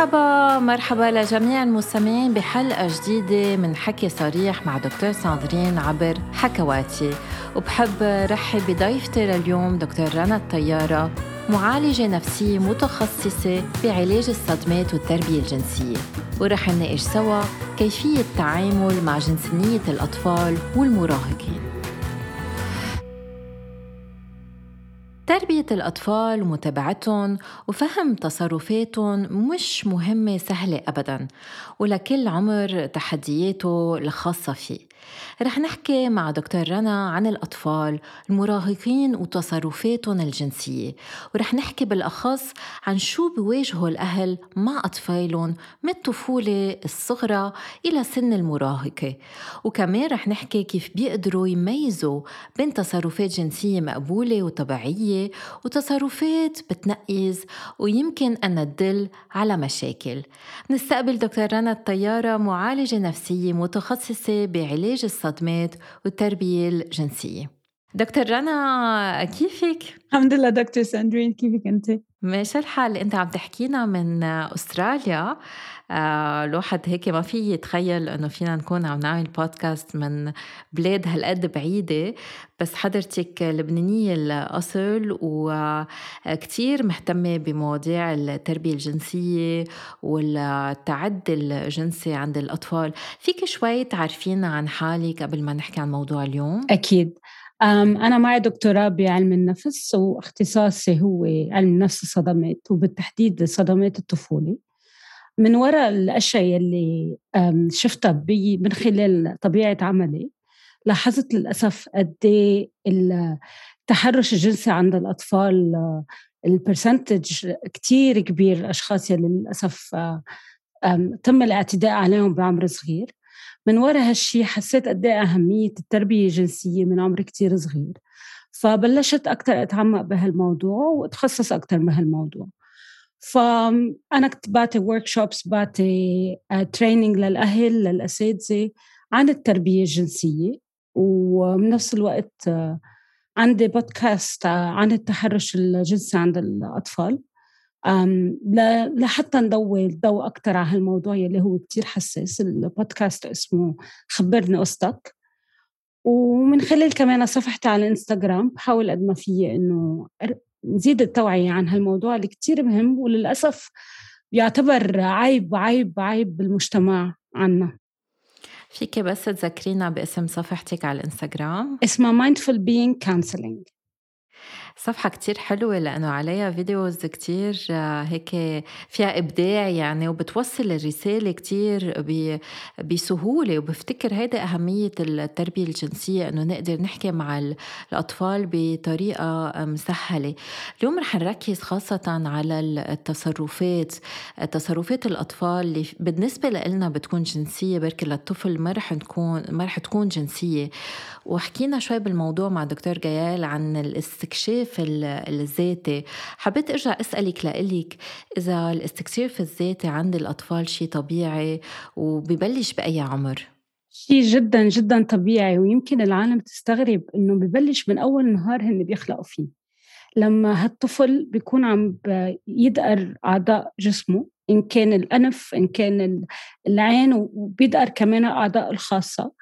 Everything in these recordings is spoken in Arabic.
مرحبا مرحبا لجميع المستمعين بحلقة جديدة من حكي صريح مع دكتور ساندرين عبر حكواتي. وبحب رحب بضيفتي لليوم دكتور رنا الطيارة معالجة نفسية متخصصة بعلاج الصدمات والتربية الجنسية. ورح نناقش سوا كيفية التعامل مع جنسانية الأطفال والمراهقين. تربية الأطفال ومتابعتهم وفهم تصرفاتهم مش مهمة سهلة أبدا ولكل عمر تحدياته الخاصة فيه. رح نحكي مع دكتور رنا عن الأطفال المراهقين وتصرفاتهم الجنسية ورح نحكي بالأخص عن شو بيواجهوا الأهل مع أطفالهم من الطفولة الصغرى إلى سن المراهقة. وكمان رح نحكي كيف بيقدروا يميزوا بين تصرفات جنسية مقبولة وطبيعية وتصرفات بتنقز ويمكن أن تدل على مشاكل. نستقبل دكتور رنا الطيارة معالجة نفسية متخصصة بعلاج علاج الصدمات والتربية الجنسية دكتور رنا كيفك؟ الحمد لله دكتور ساندرين كيفك أنت؟ ماشي الحال أنت عم تحكينا من أستراليا الواحد هيك ما في يتخيل إنه فينا نكون عم نعمل بودكاست من بلاد هالقد بعيدة. بس حضرتك لبنانية الأصل وكتير مهتمة بمواضيع التربية الجنسية والتعدي الجنسي عند الأطفال. فيك شوي تعرفينا عن حالك قبل ما نحكي عن موضوع اليوم؟ أكيد. أنا معي دكتوراه بعلم النفس وإختصاصي هو علم نفس الصدمات وبالتحديد صدمات الطفولة. من وراء الأشياء اللي شفتها من خلال طبيعة عملي لاحظت للأسف قد إيه التحرش الجنسي عند الأطفال البرسنتج كتير كبير الأشخاص اللي للأسف تم الاعتداء عليهم بعمر صغير. من وراء هالشي حسيت قد إيه أهمية التربية الجنسية من عمر كتير صغير. فبلشت أكتر أتعمق بهالموضوع وأتخصص أكتر بهالموضوع. فأنا كنت بعطي workshops بعطي training للأهل للأساتذة عن التربية الجنسية. وبنفس الوقت آه، عندي بودكاست آه، عن التحرش الجنسي عند الأطفال. لحتى نضوي الضوء أكثر على هالموضوع يلي هو كتير حساس. البودكاست اسمه خبرني قصتك. ومن خلال كمان صفحتي على الإنستغرام بحاول قد ما فيي إنه نزيد التوعية عن هالموضوع اللي كتير مهم وللأسف يعتبر عيب عيب عيب بالمجتمع عنا. فيك بس تذكرينا باسم صفحتك على الإنستغرام؟ اسمها Mindful Being Counseling. صفحة كتير حلوة لأنه عليها فيديوز كتير آه، هيك فيها إبداع يعني وبتوصل الرسالة كتير بسهولة وبفتكر هيدا أهمية التربية الجنسية إنه نقدر نحكي مع الأطفال بطريقة مسهلة. اليوم رح نركز خاصة على التصرفات تصرفات الأطفال اللي بالنسبة لنا بتكون جنسية بركي للطفل ما رح تكون ما رح تكون جنسية. وحكينا شوي بالموضوع مع دكتور جيال عن الاستكشاف الذاتي. حبيت أرجع أسألك لإلك إذا الاستكشاف الذاتي عند الأطفال شيء طبيعي وببلش بأي عمر؟ شيء جدا جدا طبيعي ويمكن العالم تستغرب إنه ببلش من أول نهار هن بيخلقوا فيه. لما هالطفل بيكون عم يدقر أعضاء جسمه إن كان الأنف إن كان العين وبيدقر كمان الاعضاء الخاصة.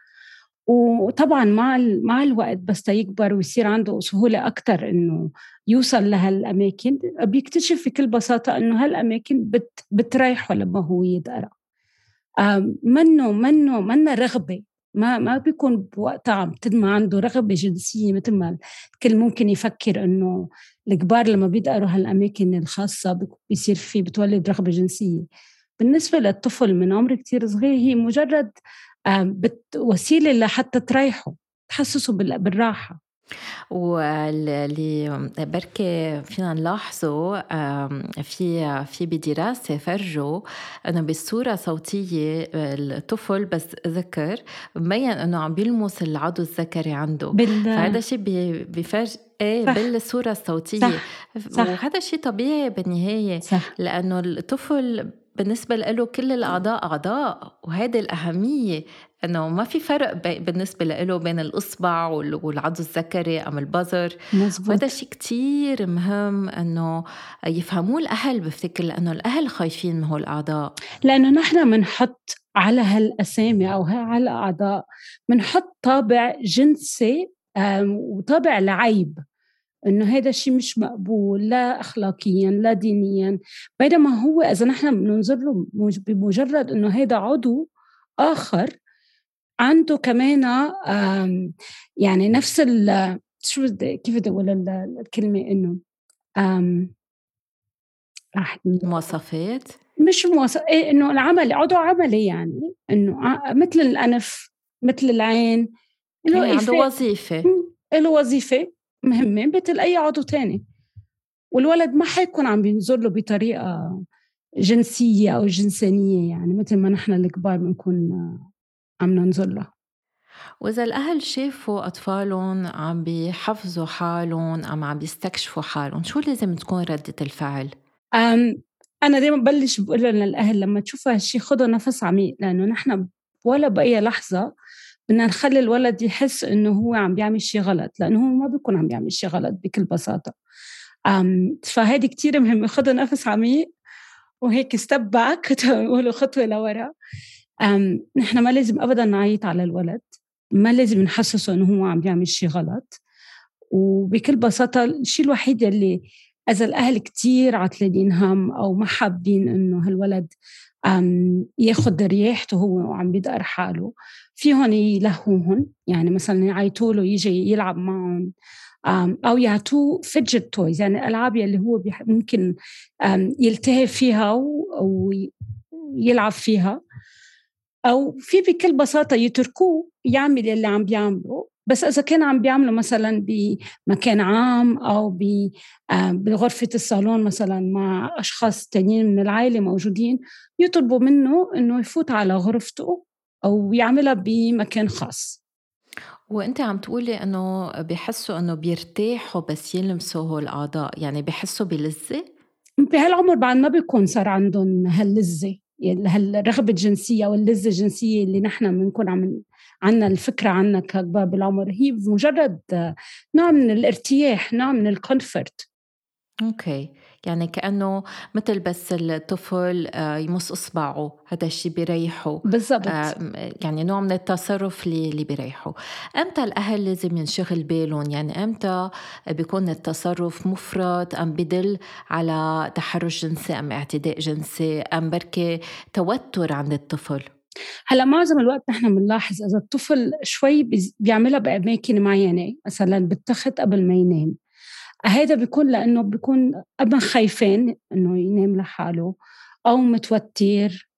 وطبعا مع مع الوقت بس يكبر ويصير عنده سهولة أكثر إنه يوصل لهالأماكن. بيكتشف بكل بساطة إنه هالأماكن بت بتريحه لما هو يدقرا منه منه منه رغبة. ما ما بيكون بوقتها عم تنمى عنده رغبة جنسية مثل ما الكل ممكن يفكر إنه الكبار لما بيدقروا هالأماكن الخاصة بيصير في بتولد رغبة جنسية. بالنسبة للطفل من عمر كتير صغير هي مجرد وسيله لحتى تريحه تحسسه بالراحة واللي بركي فينا نلاحظه في في بدراسة فرجوا إنه بالصورة الصوتيه الطفل بس ذكر مبين إنه عم بيلمس العضو الذكري عنده بال... فهذا الشيء بفرج إيه صح. بالصورة الصوتية صح. صح. وهذا شيء طبيعي بالنهاية صح. لأنه الطفل بالنسبة له كل الأعضاء أعضاء وهذه الأهمية إنه ما في فرق بالنسبة له بين الإصبع والعضو الذكري أم البزر. وهذا شيء كتير مهم إنه يفهموه الأهل بفتكر لأنه الأهل خايفين من هول الأعضاء. لأنه نحن بنحط على هالأسامي أو على الأعضاء بنحط طابع جنسي وطابع لعيب. إنه هذا الشيء مش مقبول لا اخلاقيا لا دينيا. بينما هو إذا نحن بننظر له بمجرد إنه هذا عضو آخر عنده كمان يعني نفس ال شو كيف بدي أقول الكلمة إنه مواصفات؟ مش مواصف إيه إنه العمل عضو عملي يعني إنه مثل الأنف مثل العين له يعني عنده وظيفة. له وظيفة. مهمه مثل اي عضو تاني والولد ما حيكون عم بينظر له بطريقة جنسية أو جنسانية يعني مثل ما نحن الكبار بنكون عم ننظر له وإذا الأهل شافوا أطفالهم عم بيحفظوا حالهم أم عم بيستكشفوا حالهم شو لازم تكون ردة الفعل؟ أم أنا دايما ببلش بقول للأهل لما تشوفوا هالشي خذوا نفس عميق لأنه نحن ولا بأي لحظة بدنا نخلي الولد يحس إنه هو عم بيعمل شيء غلط لأنه هو ما بيكون عم بيعمل شيء غلط بكل بساطة. فهذه كتير مهمة خذوا نفس عميق وهيك step back بيقولوا خطوة لورا. نحن ما لازم أبدا نعيط على الولد ما لازم نحسسه إنه هو عم بيعمل شيء غلط. وبكل بساطة الشيء الوحيد اللي إذا الأهل كتير عتلانين هم أو ما حابين إنه هالولد ياخد رياحته هو وعم بيدقر حاله فيهم يلهوهن. يعني مثلا يعيطوا له يجي يلعب معهم أو يعطوه fidget toys. يعني الألعاب اللي هو ممكن يلتهي فيها ويلعب فيها. أو في بكل بساطة يتركوه يعمل اللي عم بيعمله بس إذا كان عم بيعملوا مثلا بمكان عام أو بغرفة الصالون مثلا مع أشخاص تانيين من العائلة موجودين يطلبوا منه إنه يفوت على غرفته أو يعملها بمكان خاص. وأنت عم تقولي إنه بحسوا إنه بيرتاحوا بس يلمسوا هول الأعضاء يعني بحسوا بلذة؟ بهالعمر بعد ما بيكون صار عندهم هاللذة هالرغبة الجنسية واللذة الجنسية اللي نحن بنكون عم عنا الفكرة عنها ككبار بالعمر هي مجرد نوع من الارتياح نوع من ال comfort okay. يعني كأنه مثل بس الطفل آه، يمص إصبعه. هذا الشيء بيريحه. بالضبط. آه، يعني نوع من التصرف اللي, اللي بيريحه. أمتى الأهل لازم ينشغل بالهم؟ يعني أمتى بيكون التصرف مفرط؟ أم بدل على تحرش جنسي أم اعتداء جنسي؟ أم بركي توتر عند الطفل؟ هلأ معظم الوقت نحن بنلاحظ إذا الطفل شوي بيعملها بأماكن معينة. مثلا بالتخت قبل ما ينام. هذا بيكون لأنه بيكون ابا خايفين إنه ينام لحاله أو متوتر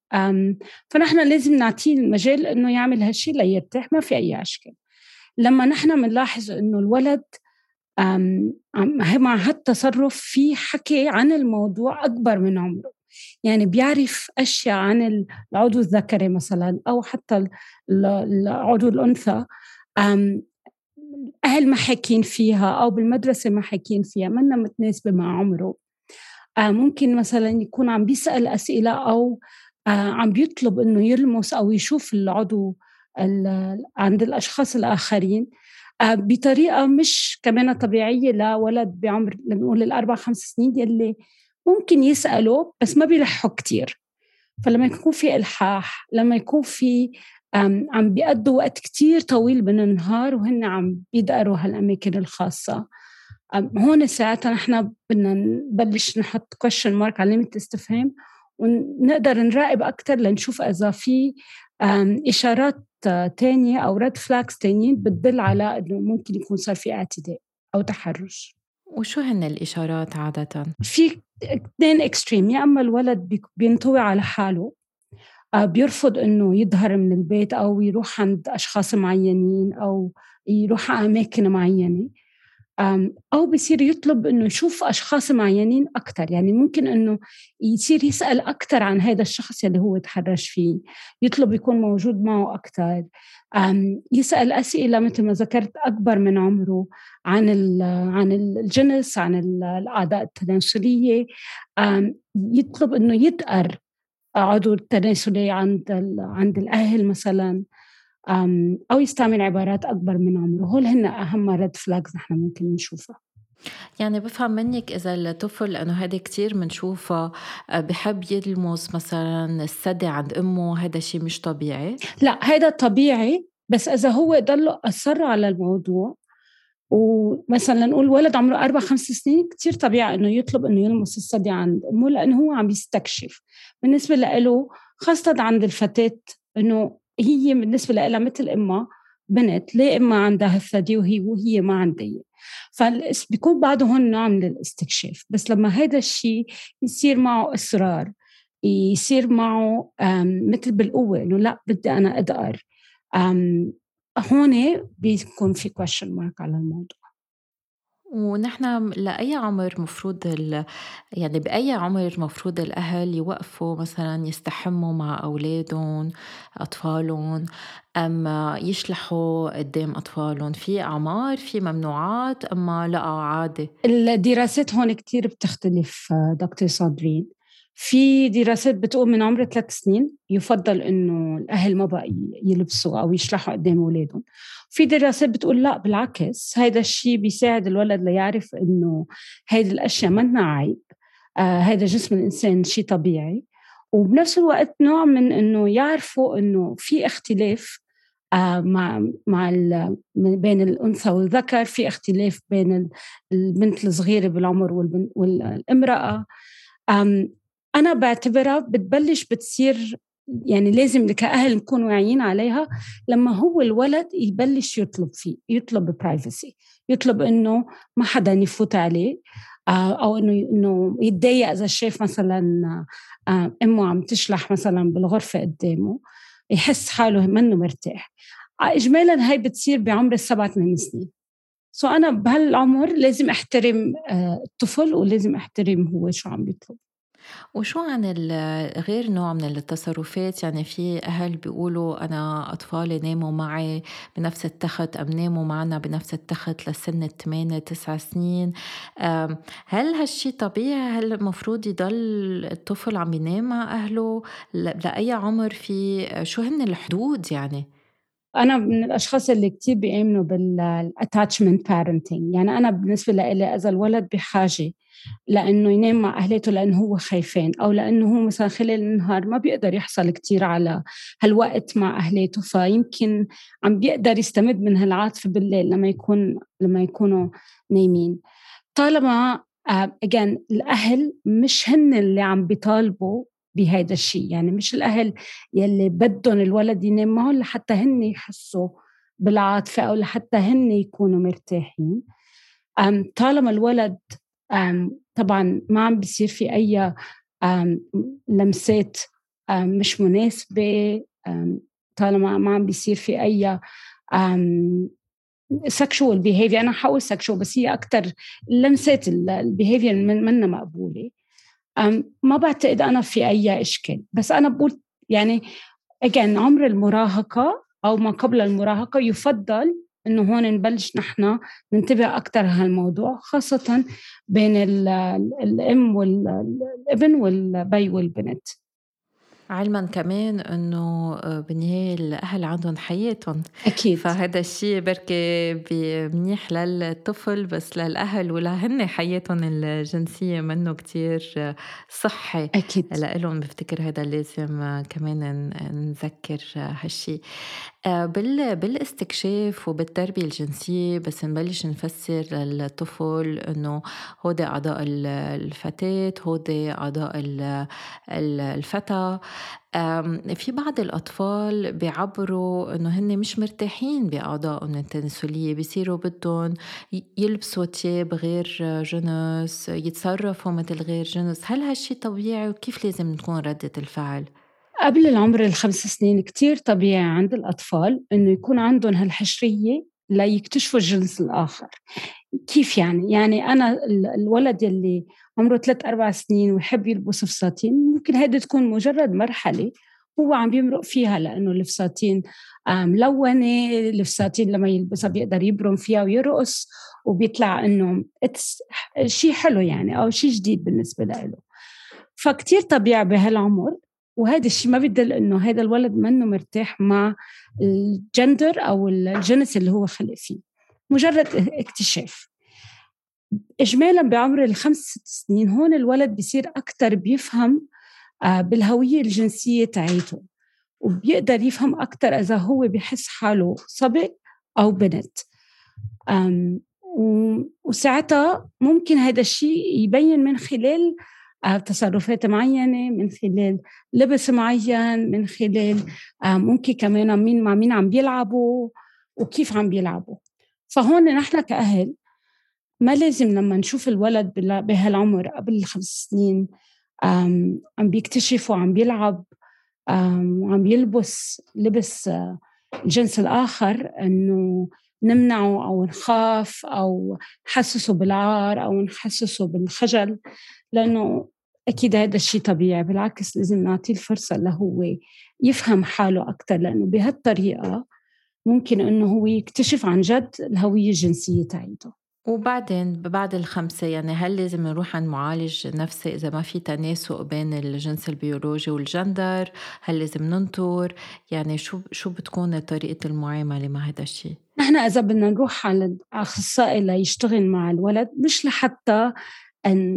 فنحن لازم نعطيه المجال إنه يعمل هالشيء ليرتاح ما في أي أشكال. لما نحن بنلاحظ إنه الولد مع هالتصرف في حكي عن الموضوع أكبر من عمره. يعني بيعرف أشياء عن العضو الذكري مثلا أو حتى العضو الأنثى أهل ما حاكين فيها أو بالمدرسة ما حاكين فيها منا متناسبة مع عمره. آه ممكن مثلا يكون عم بيسأل أسئلة أو آه عم بيطلب إنه يلمس أو يشوف العضو عند الأشخاص الآخرين آه بطريقة مش كمان طبيعية لولد بعمر لنقول الأربع خمس سنين يلي ممكن يسأله بس ما بيلحوا كتير. فلما يكون في إلحاح لما يكون في عم بيقضوا وقت كتير طويل من النهار وهن عم بيدقروا هالأماكن الخاصة هون ساعتها نحن بدنا نبلش نحط كويشن مارك علامة استفهام ونقدر نراقب أكثر لنشوف إذا في إشارات تانية أو red flags تانيين بتدل على إنه ممكن يكون صار في اعتداء أو تحرش وشو هن الإشارات عادة؟ في اثنين extreme يا أما الولد بينطوي على حاله بيرفض إنه يظهر من البيت أو يروح عند أشخاص معينين أو يروح على أماكن معينة. أو بصير يطلب إنه يشوف أشخاص معينين أكثر يعني ممكن إنه يصير يسأل أكثر عن هذا الشخص اللي هو تحرش فيه. يطلب يكون موجود معه أكثر يسأل أسئلة مثل ما ذكرت أكبر من عمره عن عن الجنس عن الأعضاء التناسلية. يطلب إنه يدقر عضو التناسلي عند عند الأهل مثلا أو يستعمل عبارات أكبر من عمره. هول هن أهم ريد فلاجز نحن ممكن نشوفها. يعني بفهم منك إذا الطفل لأنه هذا كتير بنشوفها آه، بحب يلمس مثلا الثدي عند أمه هذا شيء مش طبيعي؟ لا هذا طبيعي بس إذا هو ضل أصر على الموضوع ومثلا نقول ولد عمره أربع خمس سنين كتير طبيعي إنه يطلب إنه يلمس الثدي عند أمه لأنه هو عم يستكشف بالنسبة له خاصة عند الفتاة إنه هي بالنسبة لها مثل أمها بنت ليه أمها عندها الثدي وهي وهي ما عندها. فبيكون بعده هون نوع من الاستكشاف. بس لما هذا الشيء يصير معه إصرار يصير معه مثل بالقوة إنه لا بدي أنا أدقر. هون بيكون في question mark على الموضوع. ونحن لأي عمر مفروض ال... يعني بأي عمر مفروض الأهل يوقفوا مثلا يستحموا مع أولادهم أطفالهم أم يشلحوا قدام أطفالهم؟ في أعمار في ممنوعات أما لا عادي؟ الدراسات هون كتير بتختلف دكتور صادرين. في دراسات بتقول من عمر ثلاث سنين يفضل إنه الأهل ما بقى يلبسوا أو يشرحوا قدام أولادهم. في دراسات بتقول لا بالعكس هذا الشيء بيساعد الولد ليعرف إنه هيدي الأشياء منا عيب. آه هذا جسم الإنسان شيء طبيعي. وبنفس الوقت نوع من إنه يعرفوا إنه في اختلاف آه مع مع بين الأنثى والذكر في اختلاف بين البنت الصغيرة بالعمر والامرأة. أنا بعتبرها بتبلش بتصير يعني لازم كأهل نكون واعيين عليها لما هو الولد يبلش يطلب فيه يطلب برايفسي يطلب إنه ما حدا يفوت عليه آه، أو إنه إنه يتضايق إذا شاف مثلا آه، أمه عم تشلح مثلا بالغرفة قدامه يحس حاله منه مرتاح. آه، اجمالا هاي بتصير بعمر السبع ثمان سنين. سو أنا بهالعمر لازم أحترم الطفل ولازم أحترم هو شو عم بيطلب وشو عن غير نوع من التصرفات؟ يعني في أهل بيقولوا أنا أطفالي ناموا معي بنفس التخت أم ناموا معنا بنفس التخت لسن الثمانية تسع سنين. هل هالشي طبيعي؟ هل المفروض يضل الطفل عم ينام مع أهله؟ لأي عمر في شو هن الحدود يعني؟ أنا من الأشخاص اللي كتير بيآمنوا بال attachment parenting يعني أنا بالنسبة لي إذا الولد بحاجة لأنه ينام مع اهلاته لأنه هو خايفين أو لأنه هو مثلا خلال النهار ما بيقدر يحصل كتير على هالوقت مع اهلاته فيمكن عم بيقدر يستمد من هالعاطفة بالليل لما يكون لما يكونوا نايمين. طالما اجان آه، الأهل مش هن اللي عم بيطالبوا بهذا الشيء. يعني مش الأهل يلي بدهم الولد ينام معهم لحتى هن يحسوا بالعاطفة أو لحتى هن يكونوا مرتاحين. طالما الولد طبعا ما عم بيصير في أي لمسات مش مناسبة. طالما ما عم بيصير في أي sexual behavior. أنا حقول sexual بس هي أكثر لمسات ال behavior منا مقبولة. ما بعتقد أنا في أي إشكال. بس أنا بقول يعني again عمر المراهقة أو ما قبل المراهقة يفضل إنه هون نبلش نحن ننتبه أكثر هالموضوع خاصة بين الأم والابن والبي والبنت. علما كمان إنه آه، بالنهايه الأهل عندهم حياتهم. أكيد. فهذا الشيء بركي منيح للطفل بس للأهل ولهن حياتهم الجنسية منه كتير صحي. أكيد. لهم بفتكر هذا لازم آه، كمان نذكر هالشيء. آه، بال بالاستكشاف وبالتربية الجنسية بس نبلش نفسر للطفل إنه هودي أعضاء الفتاة هودي أعضاء الفتى. في بعض الأطفال بيعبروا إنه هن مش مرتاحين بأعضائهم التناسلية بيصيروا بدهم يلبسوا تياب غير جنس يتصرفوا مثل غير جنس هل هالشي طبيعي وكيف لازم تكون ردة الفعل؟ قبل العمر الخمس سنين كتير طبيعي عند الأطفال إنه يكون عندهم هالحشرية ليكتشفوا الجنس الآخر كيف يعني؟ يعني أنا الولد يلي عمره ثلاث أربع سنين ويحب يلبس فساتين ممكن هيدي تكون مجرد مرحلة هو عم بيمرق فيها لأنه الفساتين ملونة الفساتين لما يلبسها بيقدر يبرم فيها ويرقص وبيطلع إنه شيء حلو يعني أو شيء جديد بالنسبة له فكتير طبيعي بهالعمر وهذا الشيء ما بيدل إنه هذا الولد منه مرتاح مع الجندر أو الجنس اللي هو خلق فيه مجرد اكتشاف. اجمالا بعمر الخمس ست سنين هون الولد بيصير أكثر بيفهم آه، بالهوية الجنسية تاعيته وبيقدر يفهم أكثر إذا هو بحس حاله صبي أو بنت. وساعتها ممكن هذا الشيء يبين من خلال آه، تصرفات معينة من خلال لبس معين من خلال آه، ممكن كمان مين مع مين عم بيلعبوا وكيف عم بيلعبوا فهون نحن كأهل ما لازم لما نشوف الولد بهالعمر قبل الخمس سنين عم بيكتشف وعم بيلعب وعم يلبس لبس آه، الجنس الآخر إنه نمنعه أو نخاف أو نحسسه بالعار أو نحسسه بالخجل لأنه أكيد هذا الشيء طبيعي. بالعكس لازم نعطيه الفرصة لهو يفهم حاله أكثر لأنه بهالطريقة ممكن إنه هو يكتشف عن جد الهوية الجنسية تاعيته. وبعدين بعد الخمسة يعني هل لازم نروح عند معالج نفسي إذا ما في تناسق بين الجنس البيولوجي والجندر؟ هل لازم ننطر؟ يعني شو شو بتكون طريقة المعاملة مع هذا الشيء؟ نحن إذا بدنا نروح على أخصائي ليشتغل مع الولد مش لحتى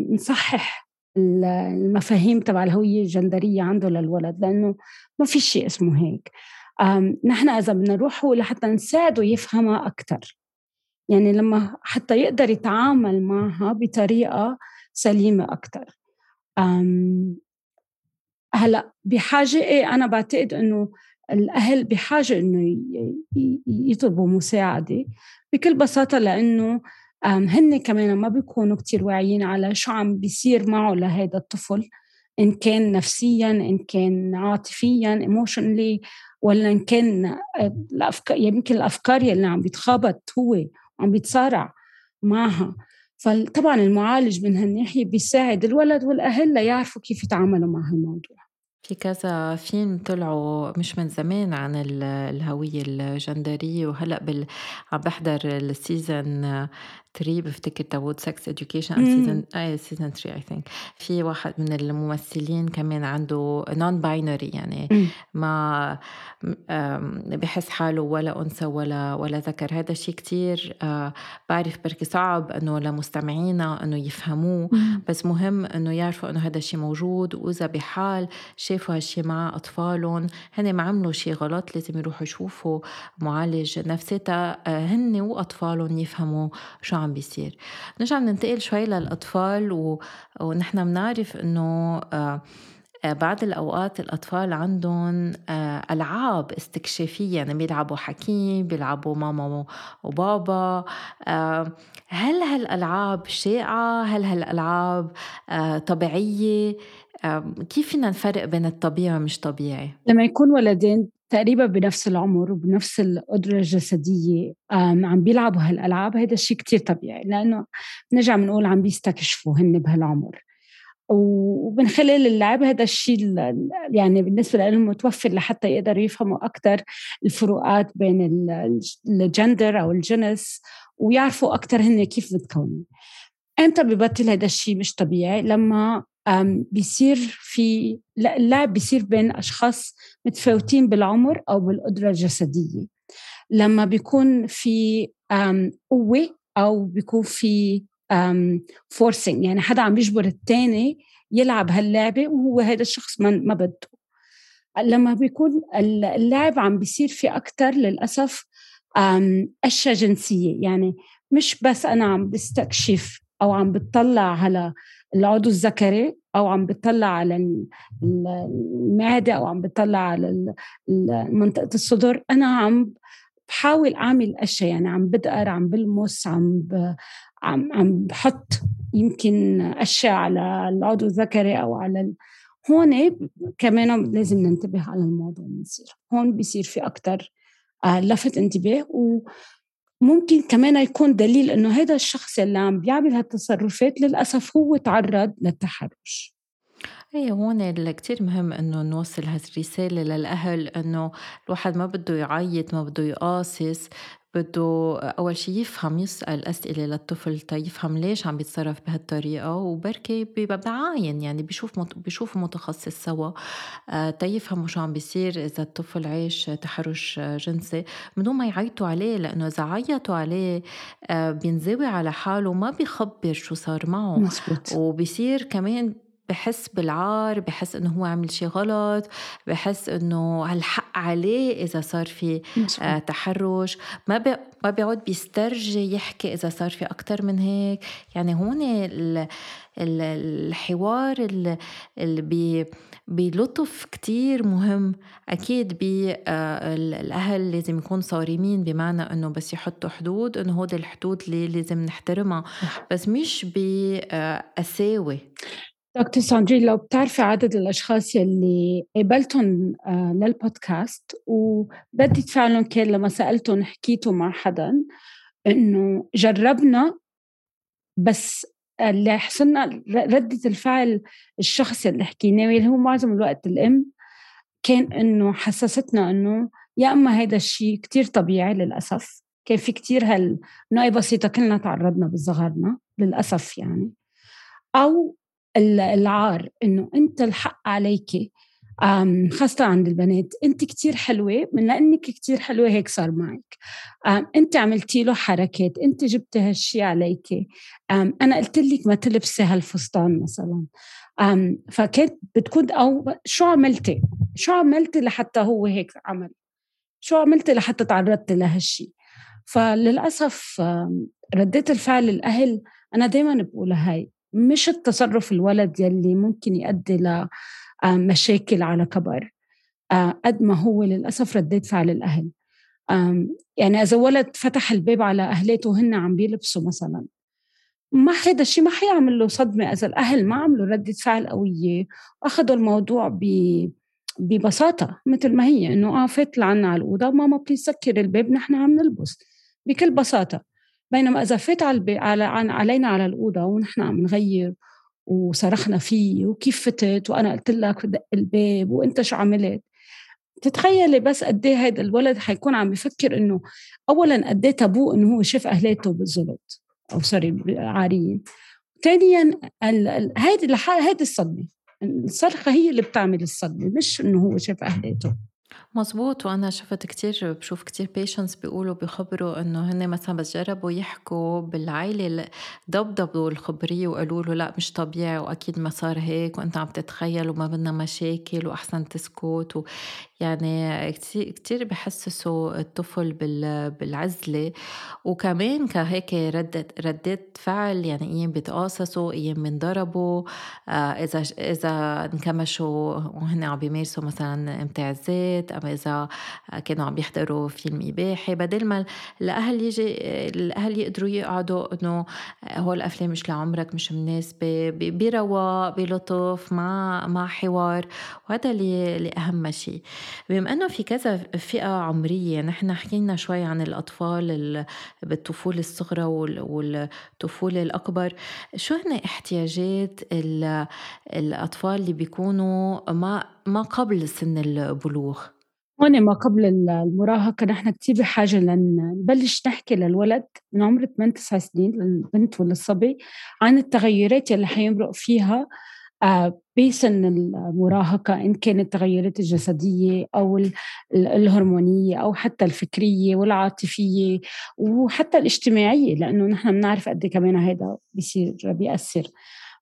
نصحح المفاهيم تبع الهوية الجندرية عنده للولد لأنه ما في شيء اسمه هيك. نحن إذا بدنا نروح هو لحتى نساعده يفهمها أكثر يعني لما حتى يقدر يتعامل معها بطريقة سليمة أكثر هلأ بحاجة إيه أنا بعتقد إنه الأهل بحاجة إنه يطلبوا مساعدة بكل بساطة لأنه هن كمان ما بيكونوا كتير واعيين على شو عم بيصير معه لهذا الطفل إن كان نفسيا إن كان عاطفيا ايموشنلي ولا إن كان الأفكار يمكن الأفكار يلي عم بيتخابط هو عم بيتصارع معها. فطبعا المعالج من هالناحية بيساعد الولد والأهل ليعرفوا كيف يتعاملوا مع هالموضوع. في كذا فيلم طلعوا مش من زمان عن الهوية الجندرية وهلأ بال... عم بحضر ال season 3 بفتكر تبعت Sex Education season اي season 3 I think في واحد من الممثلين كمان عنده non-binary يعني مم. ما بحس حاله ولا أنثى ولا ولا ذكر هذا الشيء كتير آه، بعرف بركي صعب إنه لمستمعينا إنه يفهموه مم. بس مهم إنه يعرفوا إنه هذا الشيء موجود وإذا بحال شافوا هالشيء مع أطفالهم هن ما عملوا شيء غلط لازم يروحوا يشوفوا معالج نفسي آه، هن وأطفالهم يفهموا شو عم بيصير نرجع ننتقل شوي للأطفال و... ونحن بنعرف إنه آه بعض الأوقات الأطفال عندهم آه ألعاب استكشافية يعني بيلعبوا حكيم بيلعبوا ماما وبابا آه هل هالألعاب شائعة؟ هل هالألعاب آه طبيعية؟ كيف فينا نفرق بين الطبيعي ومش طبيعي؟ لما يكون ولدين تقريبا بنفس العمر وبنفس القدرة الجسدية عم بيلعبوا هالألعاب. هذا الشيء كتير طبيعي لأنه نرجع بنقول عم بيستكشفوا هن بهالعمر. ومن خلال اللعب هذا الشيء يعني بالنسبة لهم متوفر لحتى يقدروا يفهموا أكثر الفروقات بين الجندر أو الجنس ويعرفوا أكثر هن كيف متكونين إمتى ببطل هذا الشيء مش طبيعي؟ لما بيصير في اللعب بيصير بين أشخاص متفاوتين بالعمر أو بالقدرة الجسدية. لما بيكون في قوة أو بيكون في فورسينج يعني حدا عم يجبر الثاني يلعب هاللعبة وهو هذا الشخص ما, بده. لما بيكون اللعب عم بيصير في أكثر للأسف أشياء جنسية يعني مش بس أنا عم بستكشف أو عم بتطلع على العضو الذكري أو عم بتطلع على المعدة أو عم بتطلع على منطقة الصدر. أنا عم بحاول أعمل أشياء يعني عم بدقر عم بلمس عم ب... عم عم بحط يمكن أشياء على العضو الذكري أو على ال... هون كمان لازم ننتبه على الموضوع بيصير هون بيصير في أكثر آه، لفت انتباه و ممكن كمان يكون دليل إنه هذا الشخص اللي عم بيعمل هالتصرفات للأسف هو تعرض للتحرش. اي هون كتير مهم إنه نوصل هالرسالة للأهل إنه الواحد ما بده يعيط ما بده يقاصص. بده أول شي يفهم يسأل أسئلة للطفل تيفهم ليش عم بيتصرف بهالطريقة؟ وبركي بيبقى بعاين يعني بيشوف مت... بيشوف متخصص سوا. آه تيفهموا شو عم بيصير إذا الطفل عايش تحرش جنسي؟ من دون ما يعيطوا عليه لأنه إذا عيطوا عليه آه بينزوي على حاله ما بيخبر شو صار معه. مزبوط. وبصير كمان بحس بالعار بحس إنه هو عمل شيء غلط بحس إنه هالحق عليه إذا صار في آه تحرش. ما بي ما بيعود بيسترجي يحكي إذا صار في أكثر من هيك. يعني هون الحوار اللي بي بلطف كتير مهم. أكيد بالأهل لازم يكون صارمين بمعنى أنه بس يحطوا حدود أنه هود الحدود اللي لازم نحترمها. بس مش بقساوة دكتور ساندرين لو بتعرفي عدد الأشخاص يلي قابلتهم آه، للبودكاست وردة فعلهم كان لما سألتهم حكيتوا مع حدا إنه جربنا بس اللي حصلنا ردة الفعل الشخص اللي حكيناه اللي هو معظم الوقت الأم كان إنه حسستنا إنه يا إما هيدا الشيء كتير طبيعي للأسف كان في كتير هال بسيطة كلنا تعرضنا بصغرنا للأسف يعني أو العار إنه أنت الحق عليك خاصة عند البنات أنت كتير حلوة من لأنك كتير حلوة هيك صار معك. أنت عملتي له حركات أنت جبتي هالشي عليك. أنا قلت لك ما تلبسي هالفستان مثلا. فكانت بتكون أو شو عملتي؟ شو عملتي لحتى هو هيك عمل؟ شو عملتي لحتى تعرضتي لهالشي؟ فللأسف ردات الفعل الأهل أنا دايما بقولها هاي مش التصرف الولد يلي ممكن يؤدي لمشاكل آه، على كبر آه، قد ما هو للأسف ردات فعل الأهل. يعني إذا ولد فتح الباب على أهلاته وهن عم بيلبسوا مثلا ما هذا الشيء ما حيعمل له صدمة. إذا الأهل ما عملوا ردة فعل قوية وأخذوا الموضوع ب ببساطة مثل ما هي إنه آه فات لعنا على الأوضة ماما please سكر الباب نحن عم نلبس. بكل بساطة. بينما إذا فات على, علينا على الأوضة ونحن عم نغير وصرخنا فيه وكيف فتت وأنا قلت لك دق الباب وأنت شو عملت؟ تتخيلي بس قد إيه هذا الولد حيكون عم بفكر إنه اولا قد إيه تابوه إنه هو شاف اهلاته بالزلط أو sorry عاريين. ثانيا هيدي هيدي الصدمة. الصرخة هي اللي بتعمل الصدمة مش إنه هو شاف اهلاته مزبوط وأنا شفت كتير بشوف كتير patients بيقولوا بيخبروا إنه هن مثلا بس جربوا يحكوا بالعيلة ضبضبوا الخبرية وقالوا له لا مش طبيعي وأكيد ما صار هيك وأنت عم تتخيل وما بدنا مشاكل وأحسن تسكت يعني كتير بحسسوا الطفل بالعزلة. وكمان كهيك ردة ردات فعل يعني أيام بيتقاصصوا أيام بنضربوا. آه إذا إذا انكمشوا وهن عم بيمارسوا مثلا امتيازات أو إذا كانوا عم بيحضروا فيلم إباحي. بدل ما الأهل يجي الأهل يقدروا يقعدوا إنه هول الأفلام مش لعمرك مش مناسبة برواق بلطف مع مع حوار. وهذا اللي, اللي أهم شيء بما أنه في كذا فئة عمرية نحن حكينا شوي عن الأطفال بالطفولة الصغرى والطفولة الأكبر شو هن احتياجات الأطفال اللي بيكونوا ما ما قبل سن البلوغ؟ هون ما قبل المراهقة نحن كتير بحاجة لنبلش نحكي للولد من عمر 8 9 سنين للبنت وللصبي عن التغيرات اللي حيمرق فيها بسن المراهقة إن كانت التغيرات الجسدية أو الهرمونية أو حتى الفكرية والعاطفية وحتى الاجتماعية لأنه نحن بنعرف قد إيه كمان هذا بيصير بيأثر.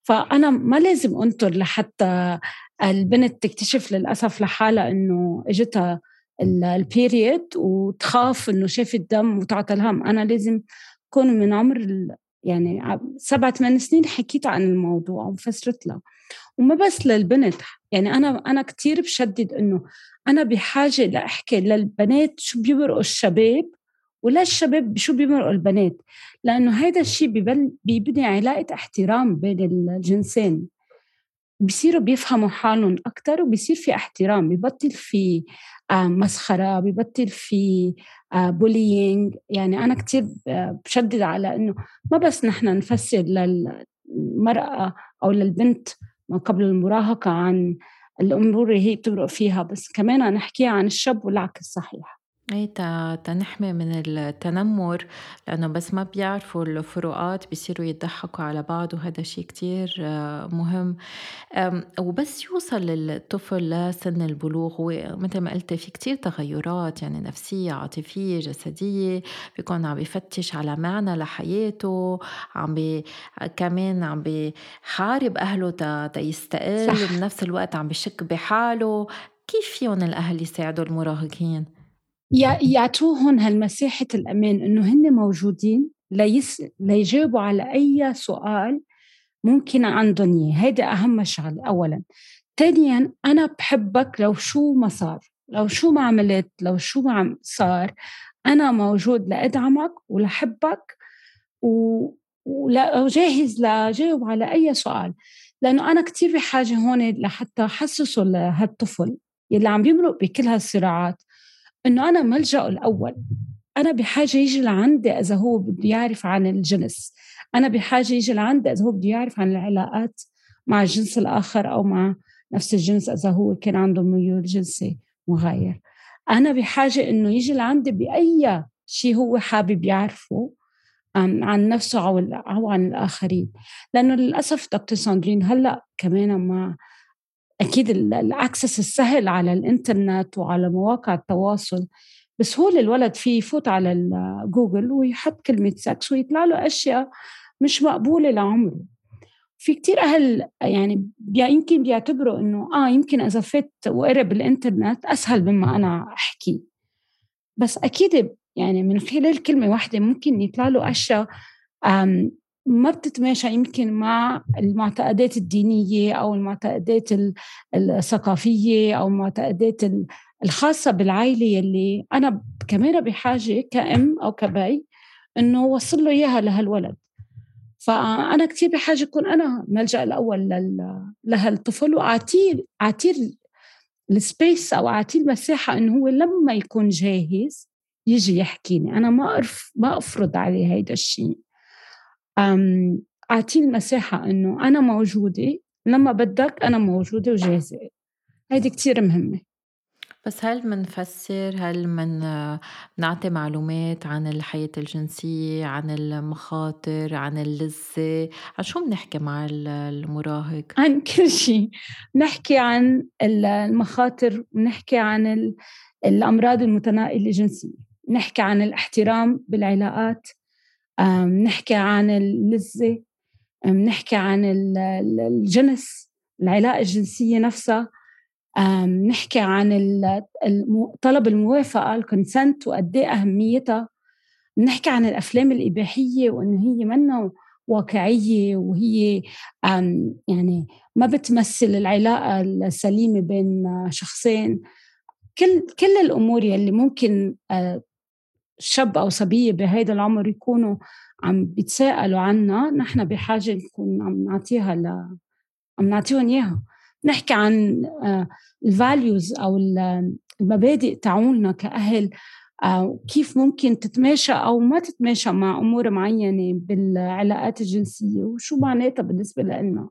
فأنا ما لازم أنطر لحتى البنت تكتشف للأسف لحالها إنه إجتها البيريد وتخاف إنه شافت دم وتعطى الهم. أنا لازم كون من عمر يعني سبعة ثمان سنين حكيت عن الموضوع وفسرت لها وما بس للبنت يعني أنا أنا كثير بشدد إنه أنا بحاجة لأحكي للبنات شو بيمرقوا الشباب ولا الشباب شو بيمرقوا البنات لأنه هذا الشيء بيبني علاقة احترام بين الجنسين. بصيروا بيفهموا حالهم أكثر وبصير في احترام ببطل في آه، مسخرة ببطل في bullying آه، يعني أنا كتير بشدد على إنه ما بس نحن نفسر للمرأة أو للبنت ما قبل المراهقة عن الأمور اللي هي بتمرق فيها بس كمان نحكي عن الشاب والعكس صحيح. اي تا تنحمي من التنمر لأنه بس ما بيعرفوا الفروقات بيصيروا يضحكوا على بعض وهذا شيء كتير آه، مهم. وبس يوصل الطفل لسن البلوغ هو مثل ما قلتي في كتير تغيرات يعني نفسية عاطفية جسدية بيكون عم بفتش على معنى لحياته عم بي كمان عم بيحارب أهله تا, تا يستقل صح. بنفس الوقت عم بشك بحاله. كيف فيهم الأهل يساعدوا المراهقين؟ يعطوهم هالمساحة الأمان إنه هن موجودين ليس ليجاوبوا على أي سؤال ممكن عندهم إياه. هيدا أهم شغلة أولا. ثانيا أنا بحبك لو شو ما صار لو شو ما عملت لو شو ما عم صار أنا موجود لأدعمك ولحبك و... وجاهز لجاوب على أي سؤال. لأنه أنا كتير بحاجة هون لحتى حسسه لهالطفل يلي عم بيمرق بكل هالصراعات. إنه أنا ملجأه الأول. أنا بحاجة يجي لعندي إذا هو بده يعرف عن الجنس. أنا بحاجة يجي لعندي إذا هو بده يعرف عن العلاقات مع الجنس الآخر أو مع نفس الجنس إذا هو كان عنده ميول جنسي مغاير. أنا بحاجة إنه يجي لعندي بأي شيء هو حابب يعرفه عن نفسه أو أو عن الآخرين. لأنه للأسف دكتور ساندرين هلأ كمان مع أكيد ال access السهل على الإنترنت وعلى مواقع التواصل بسهوله الولد فيه يفوت على جوجل ويحط كلمة سكس ويطلع له أشياء مش مقبولة لعمره. في كتير أهل يعني يمكن بيعتبروا إنه آه يمكن إذا فت وقرب بالانترنت أسهل مما أنا أحكي. بس أكيد يعني من خلال كلمة واحدة ممكن يطلع له أشياء ما بتتماشى يمكن مع المعتقدات الدينية أو المعتقدات الثقافية أو المعتقدات الخاصة بالعائلة يلي أنا كمان بحاجة كأم أو كبي إنه وصل له إياها لهالولد. فأنا كثير بحاجة أكون أنا ملجأ الأول لهالطفل وأعطيه أعطيه السبيس أو أعطيه المساحة إنه هو لما يكون جاهز يجي يحكيني. أنا ما أرف ما أفرض عليه هيدا الشيء أعطيه المساحة إنه أنا موجودة لما بدك أنا موجودة وجاهزة. هيدي كتير مهمة. بس هل منفسر؟ هل من نعطي معلومات عن الحياة الجنسية عن المخاطر عن اللذة؟ عن شو بنحكي مع المراهق؟ عن كل شيء نحكي عن المخاطر ونحكي عن الأمراض المتناقلة الجنسية. نحكي عن الاحترام بالعلاقات. نحكي عن اللذة نحكي عن الجنس العلاقة الجنسية نفسها نحكي عن طلب الموافقة الكونسنت وقد إيه أهميتها. نحكي عن الأفلام الإباحية وإنه هي منا واقعية وهي يعني ما بتمثل العلاقة السليمة بين شخصين. كل كل الأمور يلي ممكن شاب أو صبية بهيدا العمر يكونوا عم بيتساءلوا عنا نحن بحاجة نكون عم نعطيها ل... عم نعطيهم إياها. نحكي عن الفاليوز أو المبادئ تعولنا كأهل كيف ممكن تتماشى أو ما تتماشى مع أمور معينة بالعلاقات الجنسية وشو معناتها بالنسبة لنا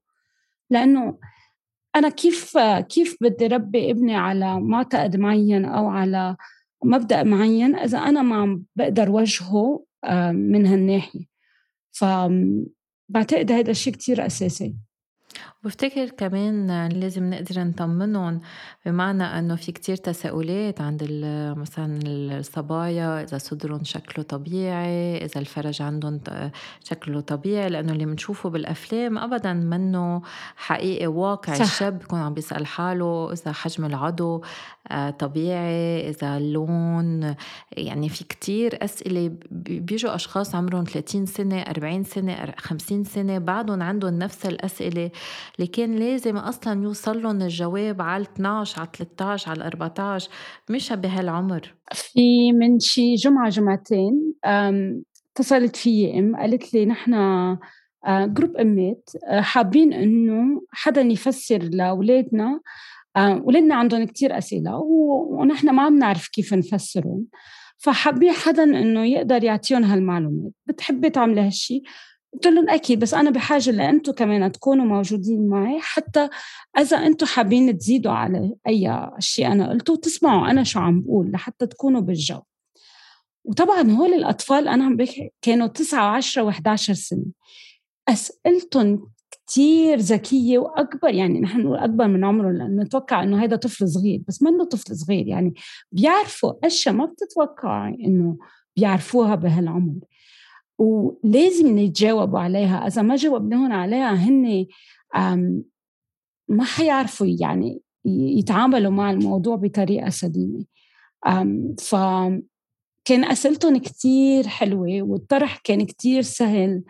لأنه أنا كيف كيف بدي ربي ابني على معتقد معين أو على مبدأ معين إذا أنا ما بقدر وجهه آه، من هالناحية. فبعتقد هذا الشيء كتير أساسي. بفتكر كمان لازم نقدر نطمنهم بمعنى إنه في كتير تساؤلات عند مثلا الصبايا إذا صدرهم شكله طبيعي إذا الفرج عندهم شكله طبيعي لأنه اللي بنشوفه بالأفلام ابدا منه حقيقي واقع صح. الشاب بيكون عم بيسأل حاله إذا حجم العضو آه، طبيعي إذا اللون يعني في كتير أسئلة بيجوا أشخاص عمرهم 30 سنة 40 سنة 50 سنة بعدهم عندهم نفس الأسئلة اللي كان لازم أصلا يوصل لهم الجواب على 12 على 13 على 14 مش بهالعمر. في من شي جمعة جمعتين اتصلت في ام قالت لي نحن group امات حابين إنه حدا يفسر لأولادنا آه، ولدنا عندهم كتير أسئلة ونحن ما عم نعرف كيف نفسرهم. فحابين حدا إنه يقدر يعطيهم هالمعلومات. بتحبي تعملي هالشي؟ قلت لهم أكيد بس أنا بحاجة لأنتم كمان تكونوا موجودين معي حتى إذا أنتم حابين تزيدوا على أي شيء أنا قلته تسمعوا أنا شو عم بقول لحتى تكونوا بالجو. وطبعا هول الأطفال أنا عم بحكي كانوا 9 و10 و11 سنة. أسئلتهم كتير ذكية وأكبر يعني نحن نقول أكبر من عمره لأنه نتوقع إنه هذا طفل صغير بس منه طفل صغير يعني بيعرفوا أشياء ما بتتوقعي إنه بيعرفوها بهالعمر. ولازم يتجاوبوا عليها. إذا ما جاوبناهم عليها هن ما حيعرفوا يعني يتعاملوا مع الموضوع بطريقة سليمة. ف كان أسئلتهم كتير حلوة والطرح كان كتير سهل.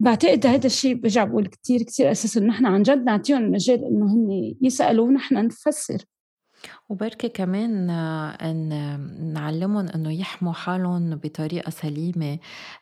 بعتقد هذا الشيء برجع بقول كتير كتير أساس إنه نحن عن جد نعطيهم المجال إنه هن يسألوا ونحن نفسر. وبركي كمان إن نعلّمهم إنه يحموا حالهم بطريقة سليمة،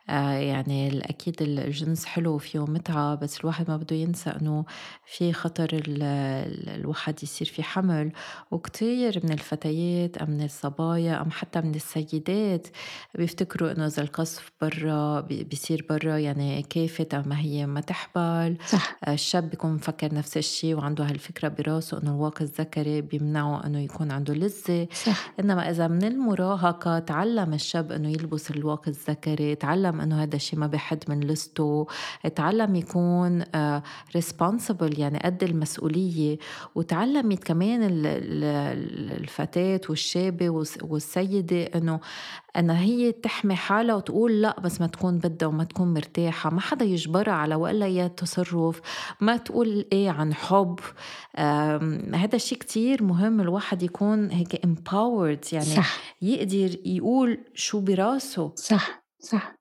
آه، يعني أكيد الجنس حلو وفيه متعة، بس الواحد ما بده ينسى إنه في خطر الواحد يصير في حمل، وكتير من الفتيات أم من الصبايا أم حتى من السيدات بيفتكروا إنه إذا القصف برّا بيصير برّا يعني كافت أما هي ما تحبل، صح. آه، الشاب بيكون مفكّر نفس الشي وعنده هالفكرة براسه إنه الواقي الذكري بيمنعه إنه يكون عنده لذة. صح. إنما إذا من المراهقة تعلم الشاب إنه يلبس الواقي الذكري تعلم إنه هذا الشيء ما بحد من لذته تعلم يكون ريسبونسبل آه، يعني قد المسؤولية. وتعلمت كمان الفتاة والشابة والسيدة إنه أنا هي تحمي حالها وتقول لا بس ما تكون بدها وما تكون مرتاحة. ما حدا يجبرها على ولا يا تصرف. ما تقول إيه عن حب. هذا الشيء كتير مهم الواحد يكون هيك empowered يعني صح. يقدر يقول شو براسه. صح صح.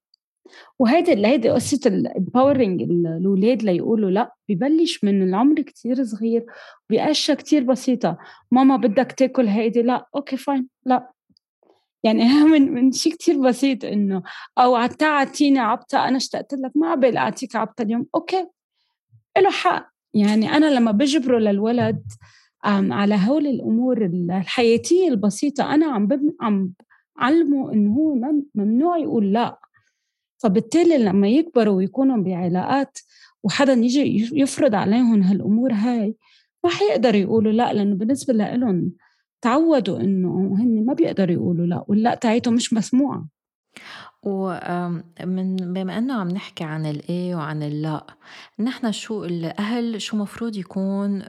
وهيدي هيدي قصة ال empowering الأولاد ليقولوا لأ ببلش من العمر كتير صغير بأشياء كتير بسيطة. ماما بدك تاكل هيدي؟ لأ. okay fine لأ. يعني من من شيء كتير بسيط إنه أو تعطيني عبطة أنا اشتقت لك ما عبالي أعطيك عبطة اليوم. okay. له حق. يعني أنا لما بجبره للولد على هول الأمور الحياتية البسيطة. أنا عم عم علمه إنه هو ممنوع يقول لا. فبالتالي لما يكبروا ويكونوا بعلاقات وحدا يجي يفرض عليهم هالأمور هاي ما حيقدروا يقولوا لا لأنه بالنسبة لهم تعودوا إنه هن ما بيقدروا يقولوا لا واللا تاعيتهم مش مسموعة. ومن بما انه عم نحكي عن الايه وعن اللا نحن شو الأهل شو مفروض يكون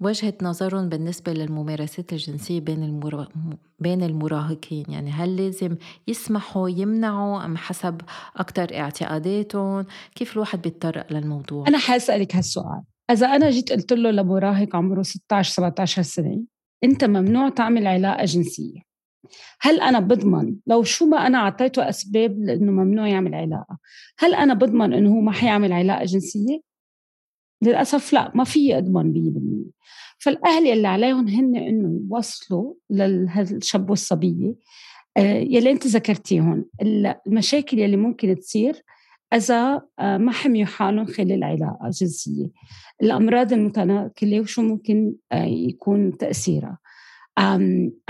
وجهة نظرهم بالنسبة للممارسات الجنسية بين المرا... بين المراهقين؟ يعني هل لازم يسمحوا يمنعوا؟ أم حسب أكتر اعتقاداتهم؟ كيف الواحد بيتطرق للموضوع؟ أنا حاسألك هالسؤال. إذا أنا جيت قلت له لمراهق عمره 16 17 سنة أنت ممنوع تعمل علاقة جنسية. هل أنا بضمن لو شو ما أنا أعطيته أسباب لأنه ممنوع يعمل علاقة؟ هل أنا بضمن أنه هو ما حيعمل علاقة جنسية؟ للأسف لا ما في أضمن 100% فالأهل اللي عليهم هن إنه يوصلوا للشاب والصبية آه، يلي أنت ذكرتيهم المشاكل يلي ممكن تصير إذا آه، ما حميوا حالهم خلال العلاقة الجنسية الأمراض المتناقلة وشو ممكن آه، يكون تأثيرها.